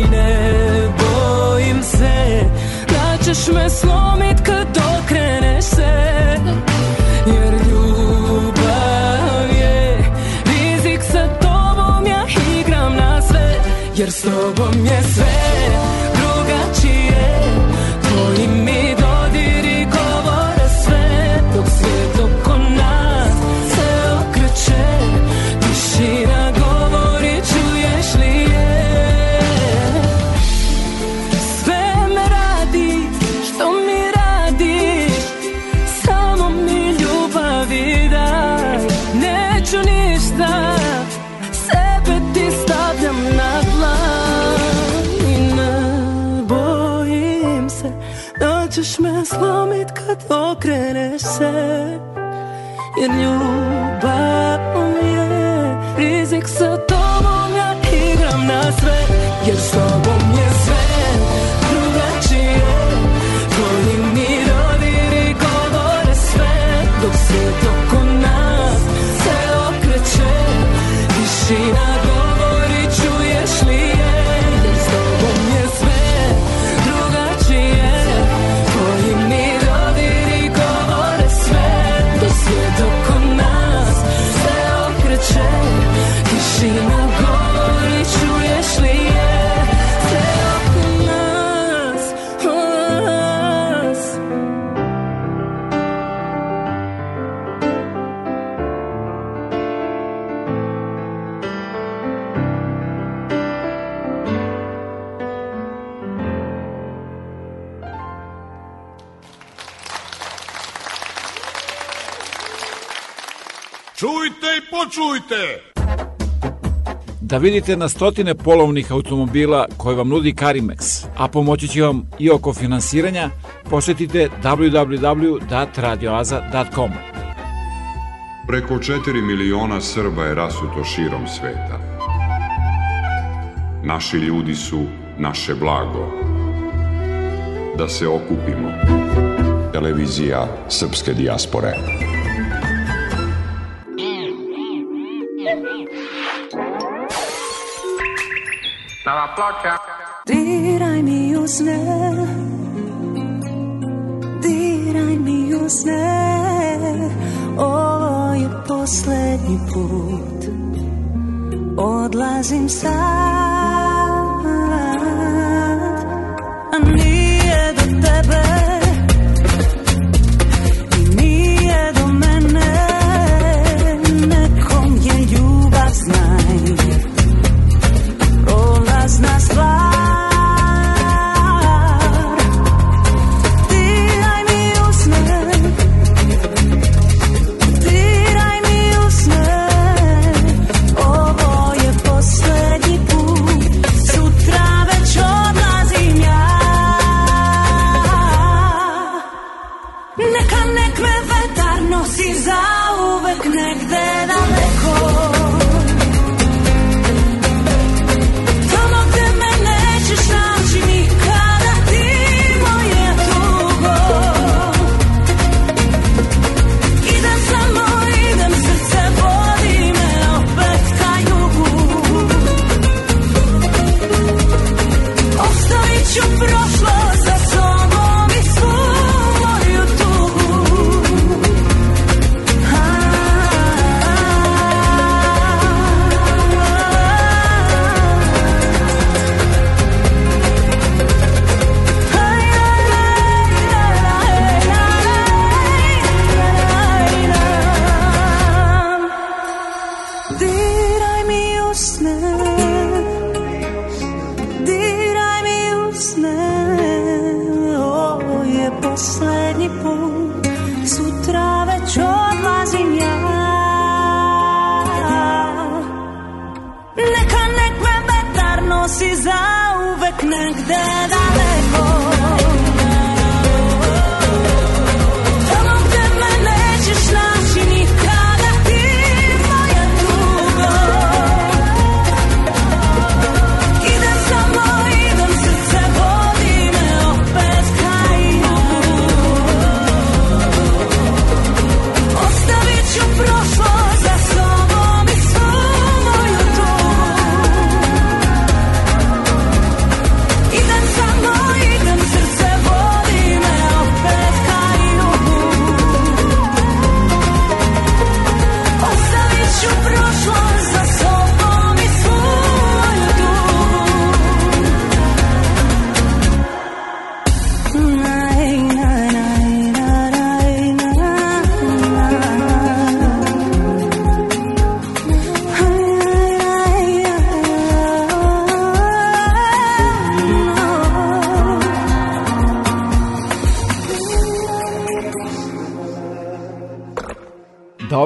I ne bojim se Da ćeš me slomit kad okreneš se Jer ljubav je rizik sa tobom ja igram na sve Jer s tobom je sve Jer i počujte! Da vidite na stotine polovnih automobila koje vam nudi Carimex, a pomoći će vam i oko finansiranja, posetite www.radioaza.com. Preko 4 miliona Srba je rasuto širom sveta. Naši ljudi su naše blago. Da se okupimo. Televizija Srpske dijaspore. Nova ploča. Diraj mi u sne. Diraj mi u sne. Ovo je posljednji put. Odlazim sad. A nije do tebe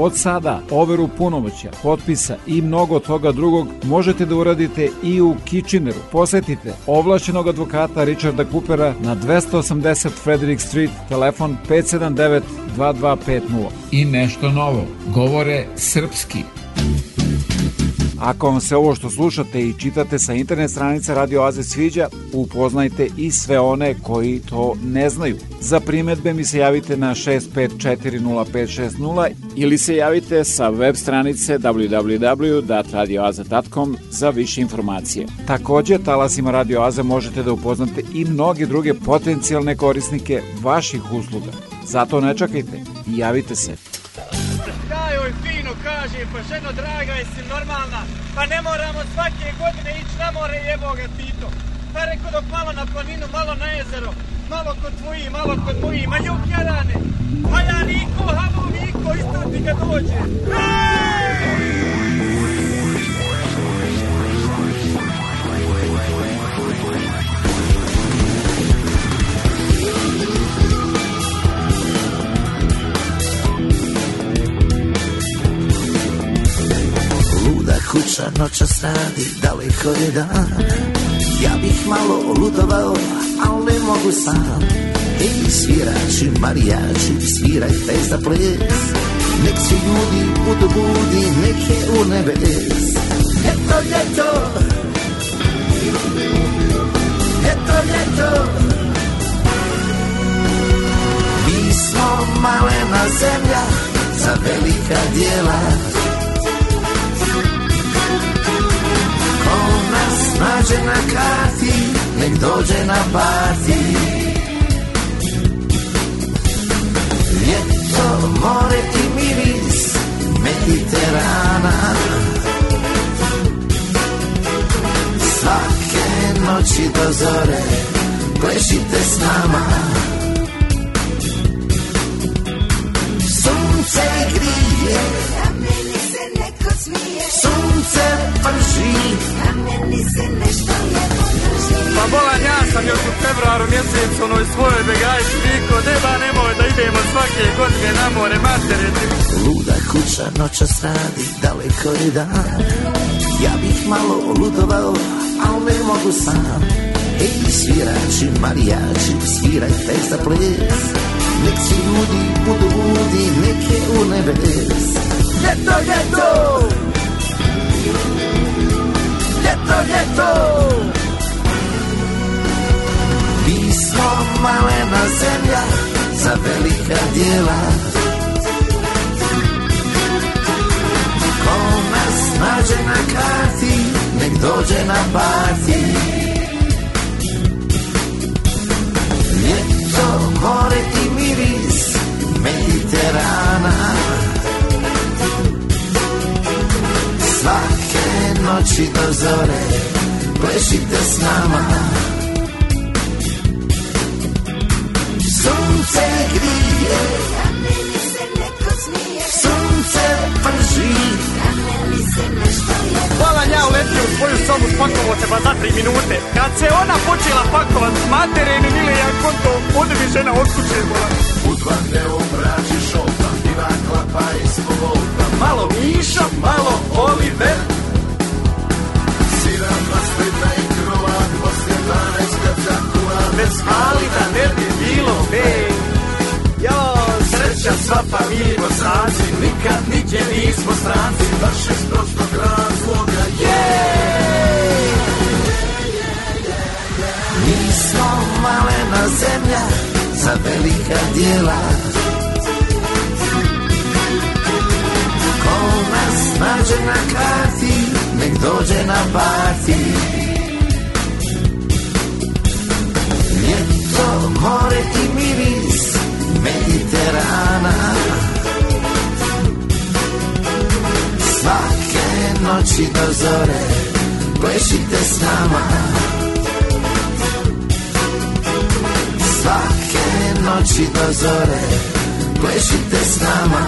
Od sada overu punomoća, potpisa i mnogo toga drugog možete da uradite i u Kitcheneru. Posetite ovlašćenog advokata Richarda Coopera na 280 Frederick Street, telefon 579 2250. I nešto novo, govore srpski. Ako vam se ovo što slušate i čitate sa internet stranice Radio Aze sviđa, upoznajte i sve one koji to ne znaju. Za primetbe mi se javite na 6540560 ili se javite sa web stranice www.radioaza.com za više informacije. Takođe, talasima Radio Aza možete da upoznate i mnoge druge potencijalne korisnike vaših usluga. Zato ne čekajte i javite se. Joj fino kaže, pa ženo draga, jesi normalna? Pa ne moramo svake godine ići na more jebo ga Tito. Pa reko dok malo na planinu, malo na jezero, malo kod tvoji, malo kod moji, ma juk jarane. Pa ja niko, hamo Polistan dikkat olacak. kuća noćas radi daleko je dan Ja bih malo ludovao, ali mogu sam Ej, svirači, marijači, svirajte za ples Nek svi ljudi budu budi, nek je u nebes Ljeto, ljeto Ljeto, ljeto Mi smo malena zemlja za velika dijela Ko nas nađe na karti, nek dođe na parti Ljeto, more i miris Mediterana Svake noći do zore Plešite s nama Sunce grije Na meni se neko smije Sunce prži Na meni se nešto drži Pa bolan ja sam još u februaru mjesecu onoj svojoj begajci Viko, deba nemoj da idemo svake godine na more matere ti. Luda kuća noćas radi, daleko je dan Ja bih malo lutovao, al ne mogu sam Ej, svirači, marijači, svirajte za ples Nek svi ljudi budu budi, nek je u nebes Ljeto, ljeto! Ljeto, ljeto! Smo malena zemlja za velika dijela Ko nas nađe na karti, nek dođe na parti. Ljeto, more i miris Mediterana. Svake noći do zore Plešite s nama Sunce grije Na meni se neko smije Sunce prži Na meni se nešto lijepo Bolan ja uletio u svoju sobu spakovo se ba za tri minute. Kad se ona počela pakovat, matere mi mile ja konto, ode mi žena od kuće, bolan. Udvane obrači šolta Diva klapa ispod volta Malo Miša, malo Oliver. Sira paslina i krova Poslije 12 kad zakuva Bez mali da ne bi bilo bej. Jo, sreća sva pa mi bosanci, nikad niđe nismo stranci. Baš iz prostog razloga Jej! Mi smo malena zemlja za velika dijela Ko nas nađe na karti, nek dođe na parti more i miris Mediterana. Svake noći do zore Plešite s nama. Svake noći do zore Plešite s nama.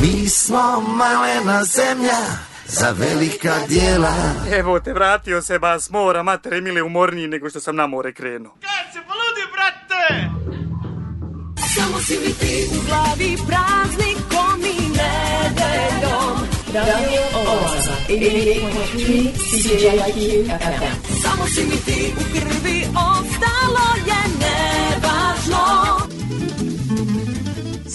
Mi smo malena zemlja Za velika dijela Evo te, vratio se ba s mora, matere mile umorniji nego što sam na more krenuo. Kad se poludi, brate! Samo si mi ti u glavi praznikom i nedeljom Radio Oaza, 88.3 CJIQ FM. Samo si mi ti u krvi, ostalo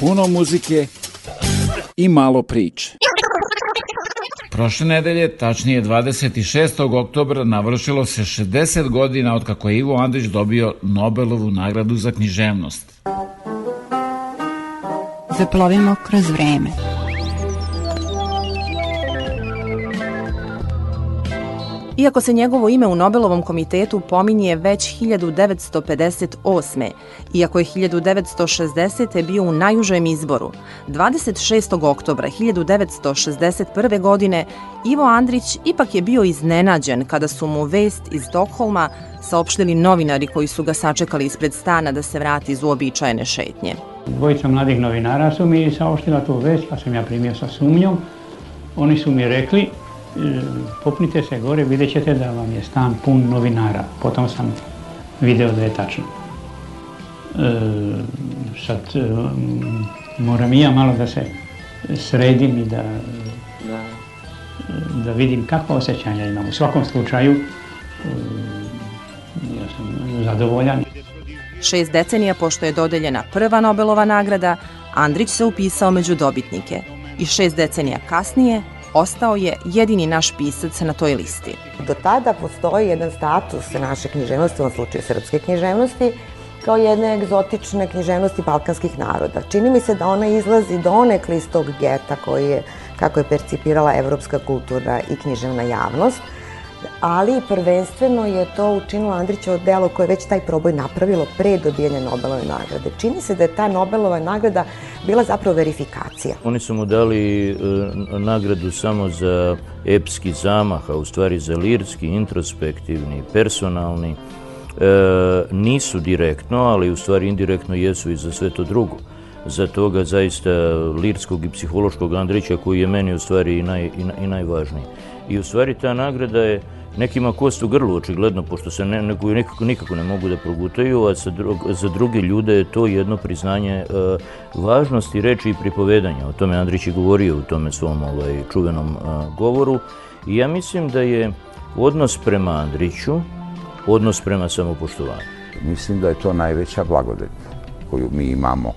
puno muzike i malo priče. Prošle nedelje, tačnije 26. oktobra, navršilo se 60 godina od kako je Ivo Andrić dobio Nobelovu nagradu za književnost. Zaplovimo kroz vreme. Iako se njegovo ime u Nobelovom komitetu pominje već 1958. Iako je 1960. bio u najužem izboru, 26. oktobra 1961. godine Ivo Andrić ipak je bio iznenađen kada su mu vest iz Stokholma saopštili novinari koji su ga sačekali ispred stana da se vrati iz uobičajene šetnje. Dvojica mladih novinara su mi saopštila tu vest, pa sam ja primio sa sumnjom. Oni su mi rekli, popnite se gore, vidjet ćete da vam je stan pun novinara. Potom sam video da je tačno. E, sad, e, moram i ja malo da se sredim i da, da, da vidim kakva osjećanja imam. U svakom slučaju, e, ja sam zadovoljan. Šest decenija pošto je dodeljena prva Nobelova nagrada, Andrić se upisao među dobitnike. I šest decenija kasnije ostao je jedini naš pisac na toj listi. Do tada postoji jedan status naše književnosti, u ovom slučaju srpske književnosti, kao jedne egzotične književnosti balkanskih naroda. Čini mi se da ona izlazi donekle iz tog geta koji je, kako je percipirala evropska kultura i književna javnost, ali prvenstveno je to učinilo Andrićevo delo koje je već taj proboj napravilo pre dobijanja Nobelove nagrade. Čini se da je ta Nobelova nagrada bila zapravo verifikacija. Oni su mu dali e, nagradu samo za epski zamah, a u stvari za lirski, introspektivni, personalni. E, nisu direktno, ali u stvari indirektno jesu i za sve to drugo za toga zaista lirskog i psihološkog Andrića koji je meni u stvari i, naj, i, i najvažniji. I u stvari ta nagrada je nekima kost u grlu očigledno, pošto se ne, neko, nikako, nikako ne mogu da progutaju, a za, drug, za druge ljude je to jedno priznanje e, važnosti reči i pripovedanja. O tome Andrić je govorio u tome svom ovaj, čuvenom e, govoru. I ja mislim da je odnos prema Andriću odnos prema samopoštovanju. Mislim da je to najveća blagodet koju mi imamo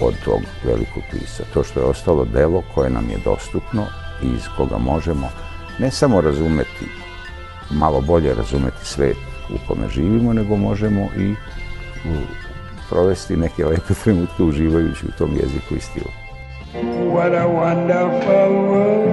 od tog velikog pisa. To što je ostalo delo koje nam je dostupno i iz koga možemo ne samo razumeti, malo bolje razumeti svet u kome živimo, nego možemo i provesti neke lepe trenutke uživajući u tom jeziku i stilu. What a wonderful world.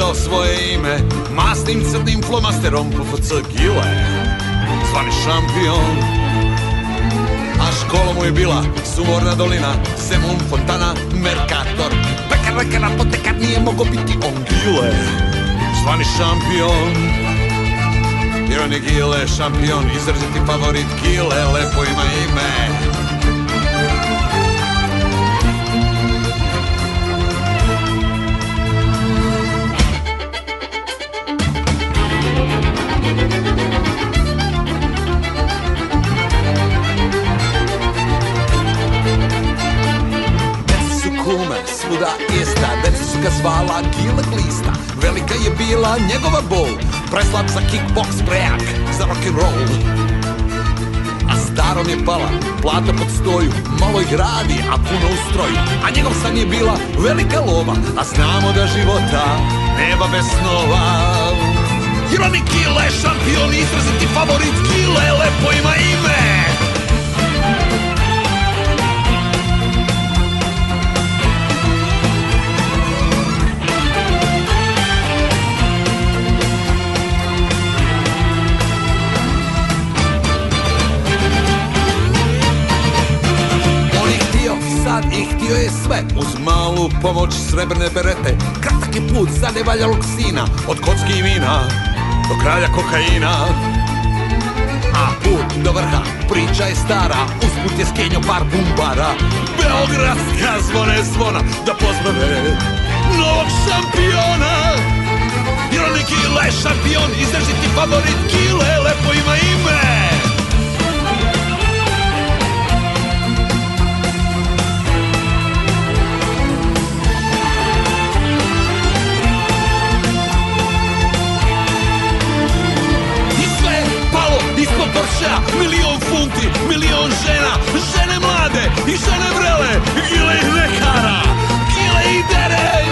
Napisao svoje ime Masnim crnim flomasterom po FC Gile Zvani šampion A škola mu je bila sumorna dolina, Zemun, Fontana, Mercator. Pekar, lekar, apotekar nije mogo biti on Gile, zvani šampion. Jer on je Gile, šampion, izraziti favorit Gile, lepo ima ime. Ga zvala Gile Glista Velika je bila njegova bol. Preslab za kickbox, prejak za rock'n'roll A starom je pala, plata pod stoju. Malo ih radi, a puno u stroju A njegov san je bila velika lova A znamo da života nema bez snova. Jer on je Gile, šampion, izraziti favorit Gile, lepo ima ime i htio je sve Uz malu pomoć srebrne berete. Kratak je put za nevaljalog sina Od kocki i vina do kralja kokaina. A put do vrha, priča je stara Usput je skenjo par bumbara. Beogradska zvone zvona Da pozdrave novog šampiona. Jer on je Kile šampion Izdržiti favorit Kile Lepo ima ime ispod Porschea Milion funti, milion žena Žene mlade i žene vrele Gile ih ne hara Gile ih dere.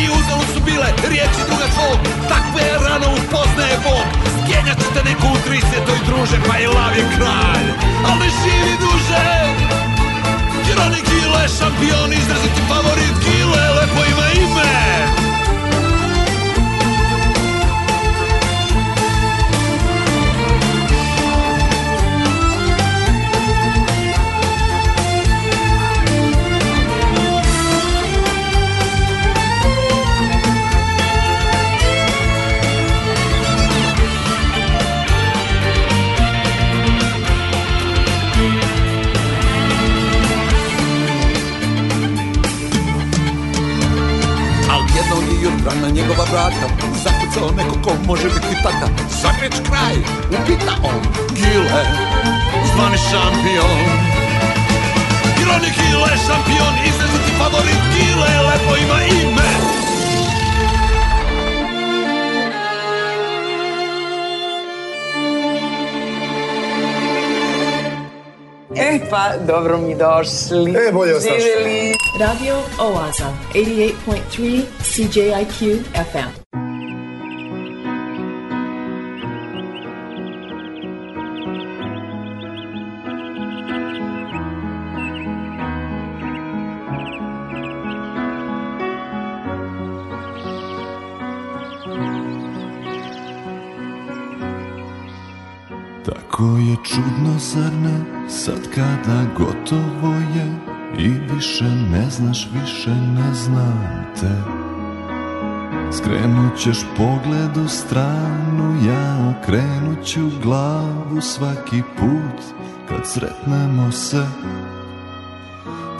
I uzalo su bile riječi druga tvog Takve rano upoznaje Bog. Skenjat ćete neku u 30. druže Pa i lav je kralj. Al ne živi duže Jer on je Gile šampion Izraziti favorit Gile Lepo ima ime dobro mi došli. E, bolje vas našli. Živjeli. Radio Oaza, 88.3 CJIQ FM. Sad kada gotovo je I više ne znaš, više ne znam te. Skrenut ćeš pogled u stranu, ja okrenut ću glavu svaki put kad sretnemo se.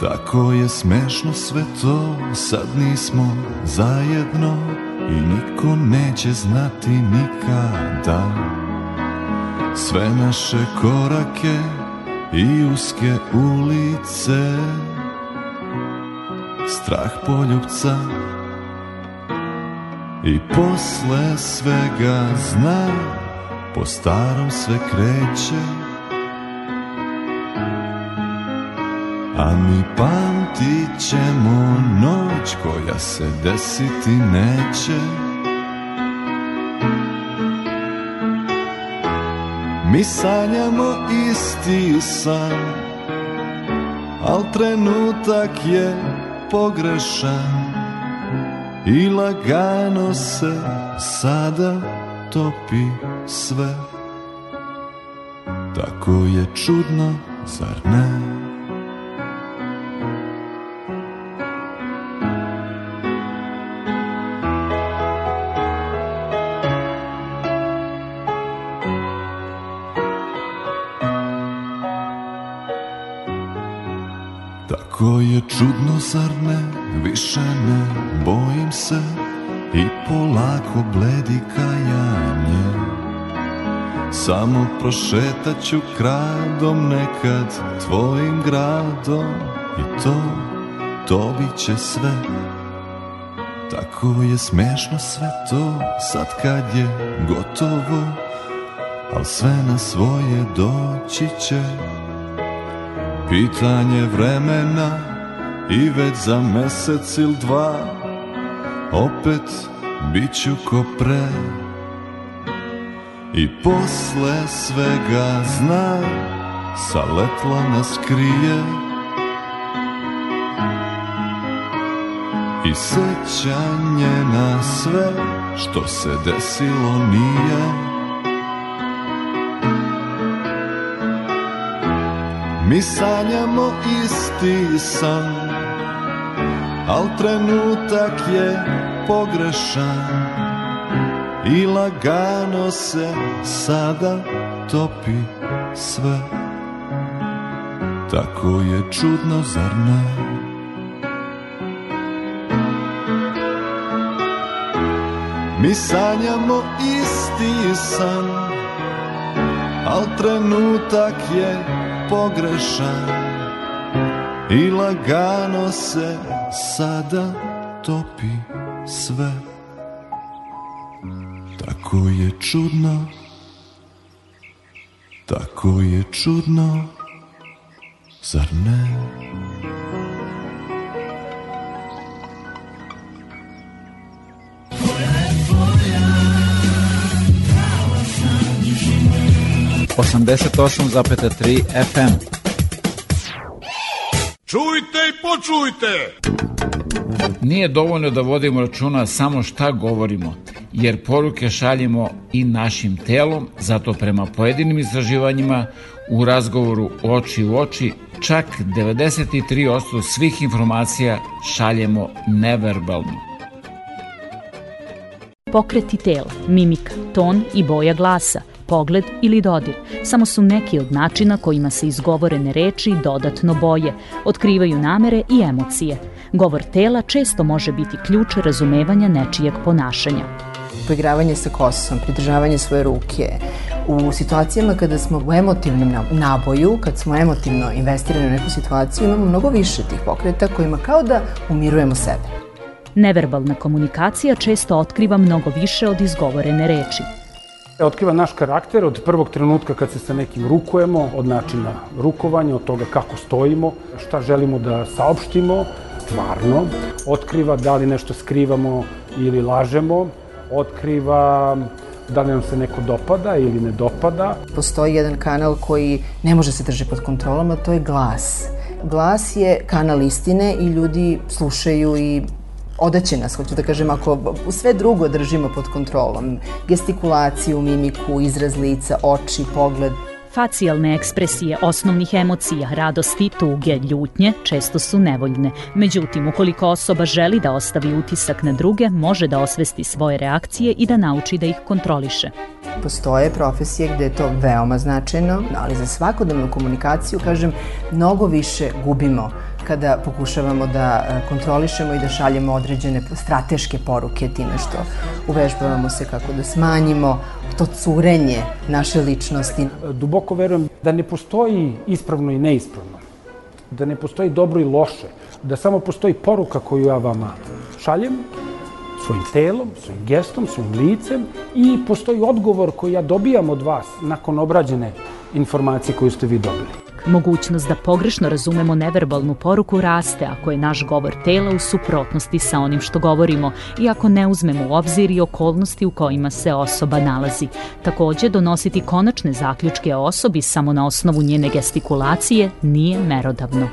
Tako je smešno sve to, sad nismo zajedno I niko neće znati nikada. Sve naše korake i uske ulice. Strah poljubca. I posle svega zna Po starom sve kreće. A mi pamtit ćemo noć koja se desiti neće Mi sanjamo isti san Al trenutak je pogrešan I lagano se sada topi sve Tako je čudno, zar ne? Samo prošetaću kradom nekad tvojim gradom i to, to bit će sve. Tako je smešno sve to sad kad je gotovo, al sve na svoje doći će. Pitanje vremena i već za mesec ili dva opet bit ću ko pre i posle svega zna sa letla nas krije. I sećanje na sve što se desilo nije. Mi sanjamo isti san Al trenutak je pogrešan I lagano se sada topi sve. Tako je čudno, zar ne? Mi sanjamo isti san Al trenutak je pogrešan. I lagano se sada topi sve Tako je čudno Tako je čudno Zar ne? Osamdeset osam zapeta tri FM. Čujte i počujte! Nije dovoljno da vodimo računa samo šta govorimo, jer poruke šaljemo i našim telom, zato prema pojedinim istraživanjima u razgovoru oči u oči čak 93% svih informacija šaljemo neverbalno. Pokreti tela, mimika, ton i boja glasa, pogled ili dodir samo su neki od načina kojima se izgovorene reči dodatno boje, otkrivaju namere i emocije. Govor tela često može biti ključ razumevanja nečijeg ponašanja. Poigravanje sa kosom, pridržavanje svoje ruke, u situacijama kada smo u emotivnom naboju, kad smo emotivno investirani u neku situaciju, imamo mnogo više tih pokreta kojima kao da umirujemo sebe. Neverbalna komunikacija često otkriva mnogo više od izgovorene reči. Otkriva naš karakter od prvog trenutka kad se sa nekim rukujemo, od načina rukovanja, od toga kako stojimo, šta želimo da saopštimo, stvarno. Otkriva da li nešto skrivamo ili lažemo. Otkriva da li nam se neko dopada ili ne dopada. Postoji jedan kanal koji ne može se drži pod kontrolom, a to je glas. Glas je kanal istine i ljudi slušaju i odaće nas, hoću da kažem, ako sve drugo držimo pod kontrolom, gestikulaciju, mimiku, izraz lica, oči, pogled, Facijalne ekspresije osnovnih emocija, radosti, tuge, ljutnje često su nevoljne. Međutim, ukoliko osoba želi da ostavi utisak na druge, može da osvesti svoje reakcije i da nauči da ih kontroliše. Postoje profesije gde je to veoma značajno, ali za svakodnevnu komunikaciju, kažem, mnogo više gubimo kada pokušavamo da e, kontrolišemo i da šaljemo određene strateške poruke time što uvežbavamo se kako da smanjimo to curenje naše ličnosti. Duboko verujem da ne postoji ispravno i neispravno, da ne postoji dobro i loše, da samo postoji poruka koju ja vama šaljem, svojim telom, svojim gestom, svojim licem i postoji odgovor koji ja dobijam od vas nakon obrađene informacije koju ste vi dobili. Mogućnost da pogrešno razumemo neverbalnu poruku raste ako je naš govor tela u suprotnosti sa onim što govorimo i ako ne uzmemo u obzir i okolnosti u kojima se osoba nalazi. Takođe, donositi konačne zaključke o osobi samo na osnovu njene gestikulacije nije merodavno.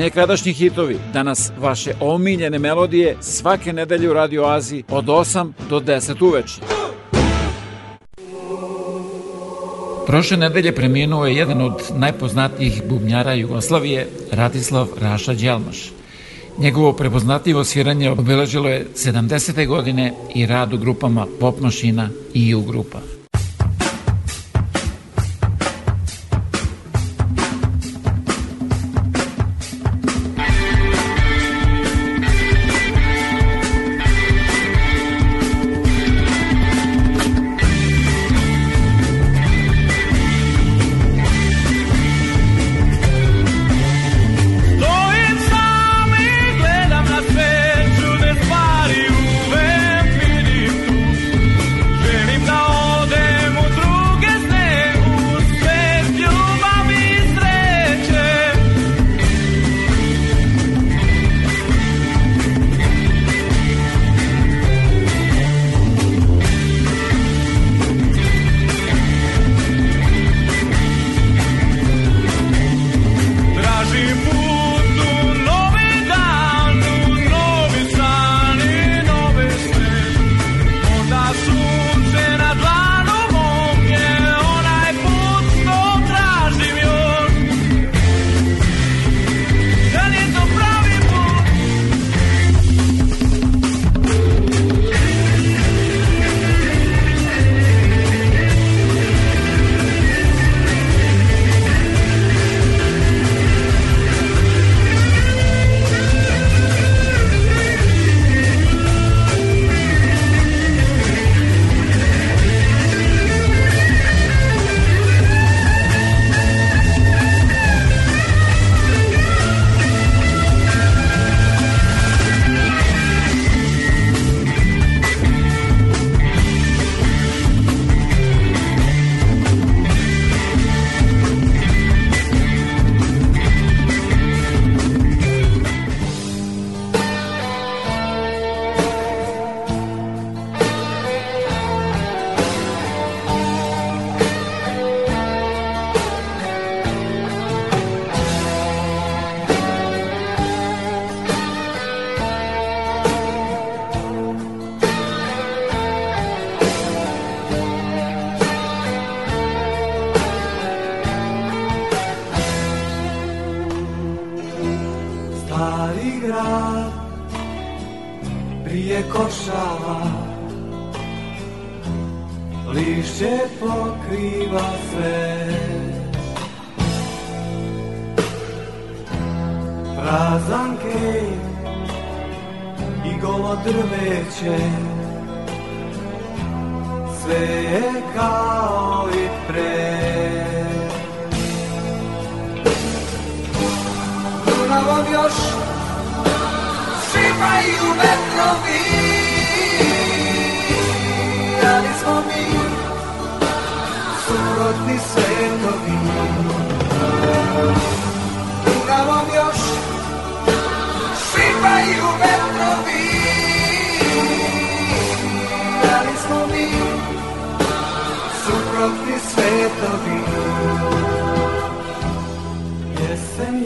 Nekadašnji hitovi, danas vaše omiljene melodije svake nedelje u Radio Aziji od 8 do 10 uveče. Prošle nedelje preminuo je jedan od najpoznatijih bubnjara Jugoslavije, Radislav Raša Đelmaš. Njegovo prepoznatljivo sviranje obilažilo je 70. godine i rad u grupama Pop Mašina i U grupa.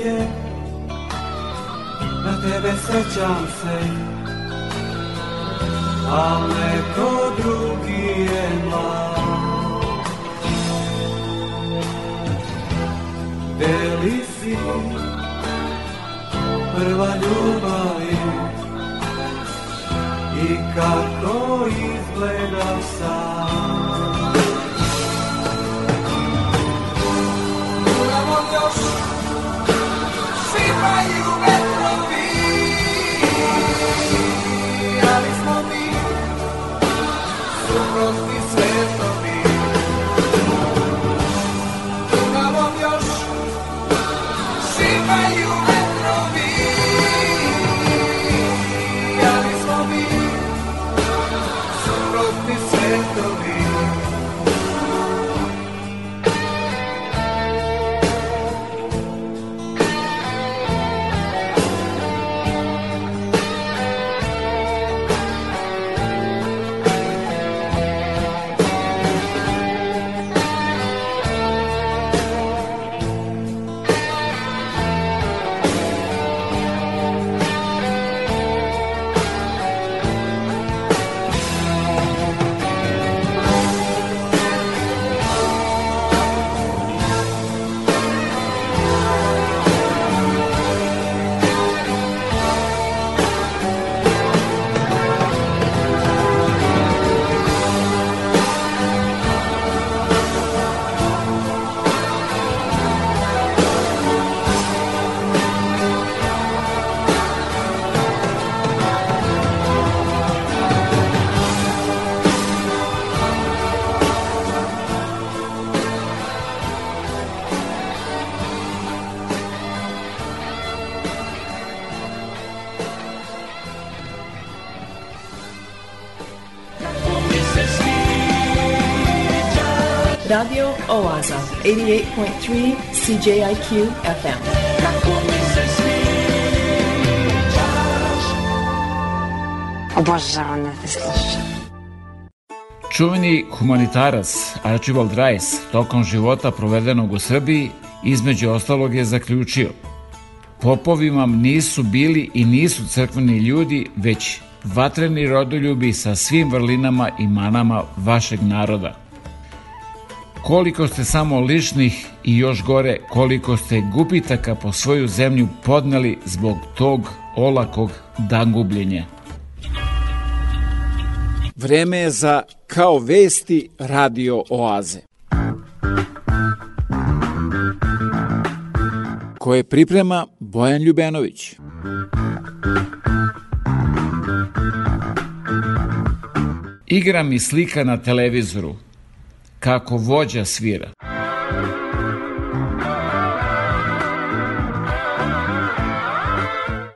Je na tebe sećam se. A neko drugi je mlad. Deli si prva ljubav I kako izgleda sam fire. Oaza, 88.3 CJIQ FM. Obožavam da slušam. Čuveni humanitarac Archibald Rice tokom života provedenog u Srbiji između ostalog je zaključio Popovi vam nisu bili i nisu crkveni ljudi, već vatreni rodoljubi sa svim vrlinama i manama vašeg naroda. Koliko ste samo ličnih i još gore koliko ste gubitaka po svoju zemlju podneli zbog tog olakog dangubljenja. Vreme je za Kao vesti radio oaze. Koje priprema Bojan Ljubenović. Igra mi slika na televizoru, kako vođa svira.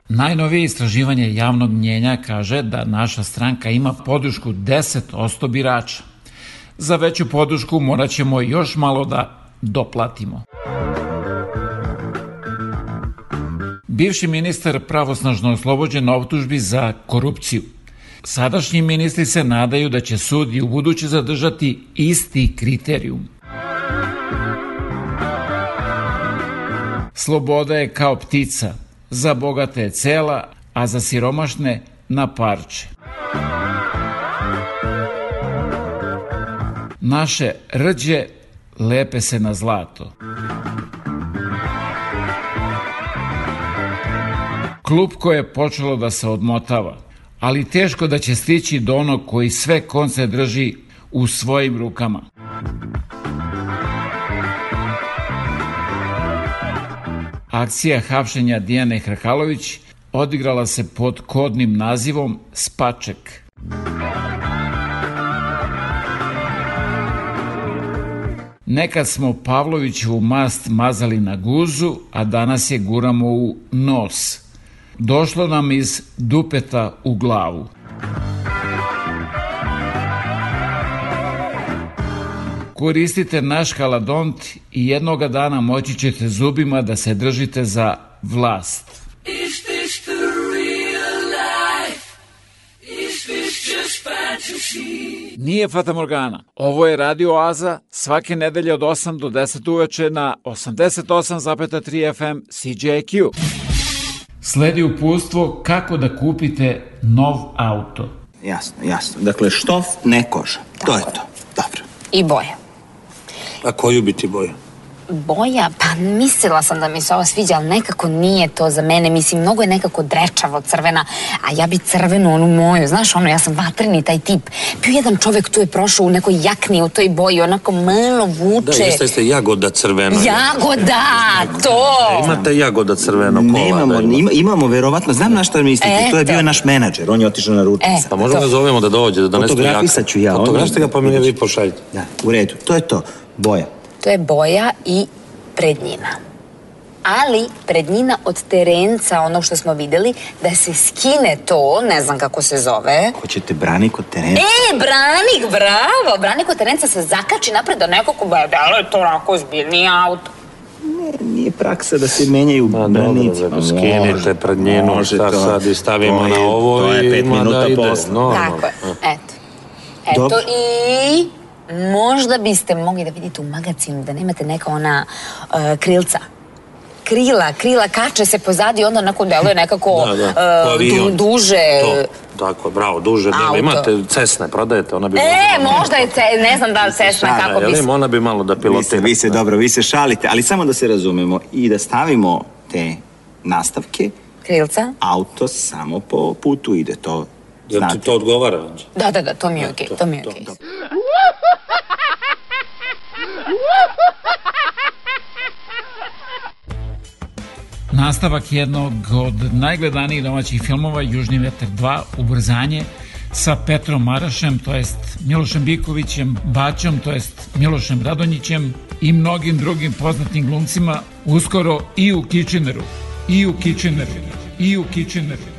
Najnovije istraživanje javnog mnjenja kaže da naša stranka ima podršku 10% birača. Za veću podršku morat ćemo još malo da doplatimo. Bivši ministar pravosnažno oslobođen optužbi za korupciju. Sadašnji ministri se nadaju da će sud i u buduće zadržati isti kriterijum. Sloboda je kao ptica, za bogate je cela, a za siromašne na parče. Naše rđe lepe se na zlato. Klupko je počelo da se odmotava, ali teško da će stići do onog koji sve konce drži u svojim rukama. Akcija hapšenja Dijane Hrkalović odigrala se pod kodnim nazivom Spaček. Nekad smo Pavlovićevu mast mazali na guzu, a danas je guramo u nos. Došlo nam iz dupeta u glavu. Koristite naš haladont i jednoga dana moći ćete zubima da se držite za vlast. Is this the real life? Is this just fantasy? Nije Fata Morgana. Ovo je Radio Oaza svake nedelje od 8 do 10 uveče na 88,3 FM CJQ. Sledi upustvo kako da kupite nov auto. Jasno, jasno. Dakle, štof, ne koža. To je to. Dobro. I boja. A koju bi ti boju? Boja, pa mislila sam da mi se ovo sviđa, ali nekako nije to za mene. Mislim, mnogo je nekako drečavo crvena, a ja bi crvenu onu moju. Znaš, ono, ja sam vatreni taj tip. Bio jedan čovek tu je prošao u nekoj jakni u toj boji, onako malo vuče. Da, jeste, jeste jagoda crvena. Jagoda, to! E, Imate jagoda crveno kola. Nemamo, da ima. ima, imamo verovatno, znam na šta mislite, to je bio naš menadžer, on je otišao na ručnicu. E, Pa možemo ga zovemo da dođe, da donese Fotografisat ću ja. Fotografiste ga pa mi vi pošaljite. Da, u redu, to je to, boja. To je boja i prednjina. Ali prednjina od terenca, ono što smo videli, da se skine to, ne znam kako se zove. Hoćete brani kod terena? E, branik, bravo! Branik od terenca se zakači napred da ba, da li je to onako zbiljni auto? Nije praksa da se menjaju branici. dobro, skinite prednjenu, šta sad i stavimo to na je- ovo to je i pet ima da minuta ide. posla. Tako je, eto. Eto Dobro. i možda biste mogli da vidite u magazinu da nemate neka ona uh, krilca. Krila, krila kače se pozadi, onda onako deluje nekako Da, da, uh, duže. To, tako, bravo, duže. Auto. Imate cesne, prodajete, ona bi... E, možda je, ce, ne znam da li Cessna kako bi... Ona bi malo da Vi se, pilotira. vi se dobro, vi se šalite, ali samo da se razumemo i da stavimo te nastavke, Krilca? auto samo po putu ide, to Jel ti to odgovara? Da, da, da, to mi je okej, to mi je okej. Nastavak jednog od najgledanijih domaćih filmova Južni vetar 2, Ubrzanje, sa Petrom Marašem, to jest Milošem Bikovićem, Baćom, to jest Milošem Radonjićem i mnogim drugim poznatim glumcima, uskoro i u Kitcheneru, i u Kitcheneru, i u Kitcheneru.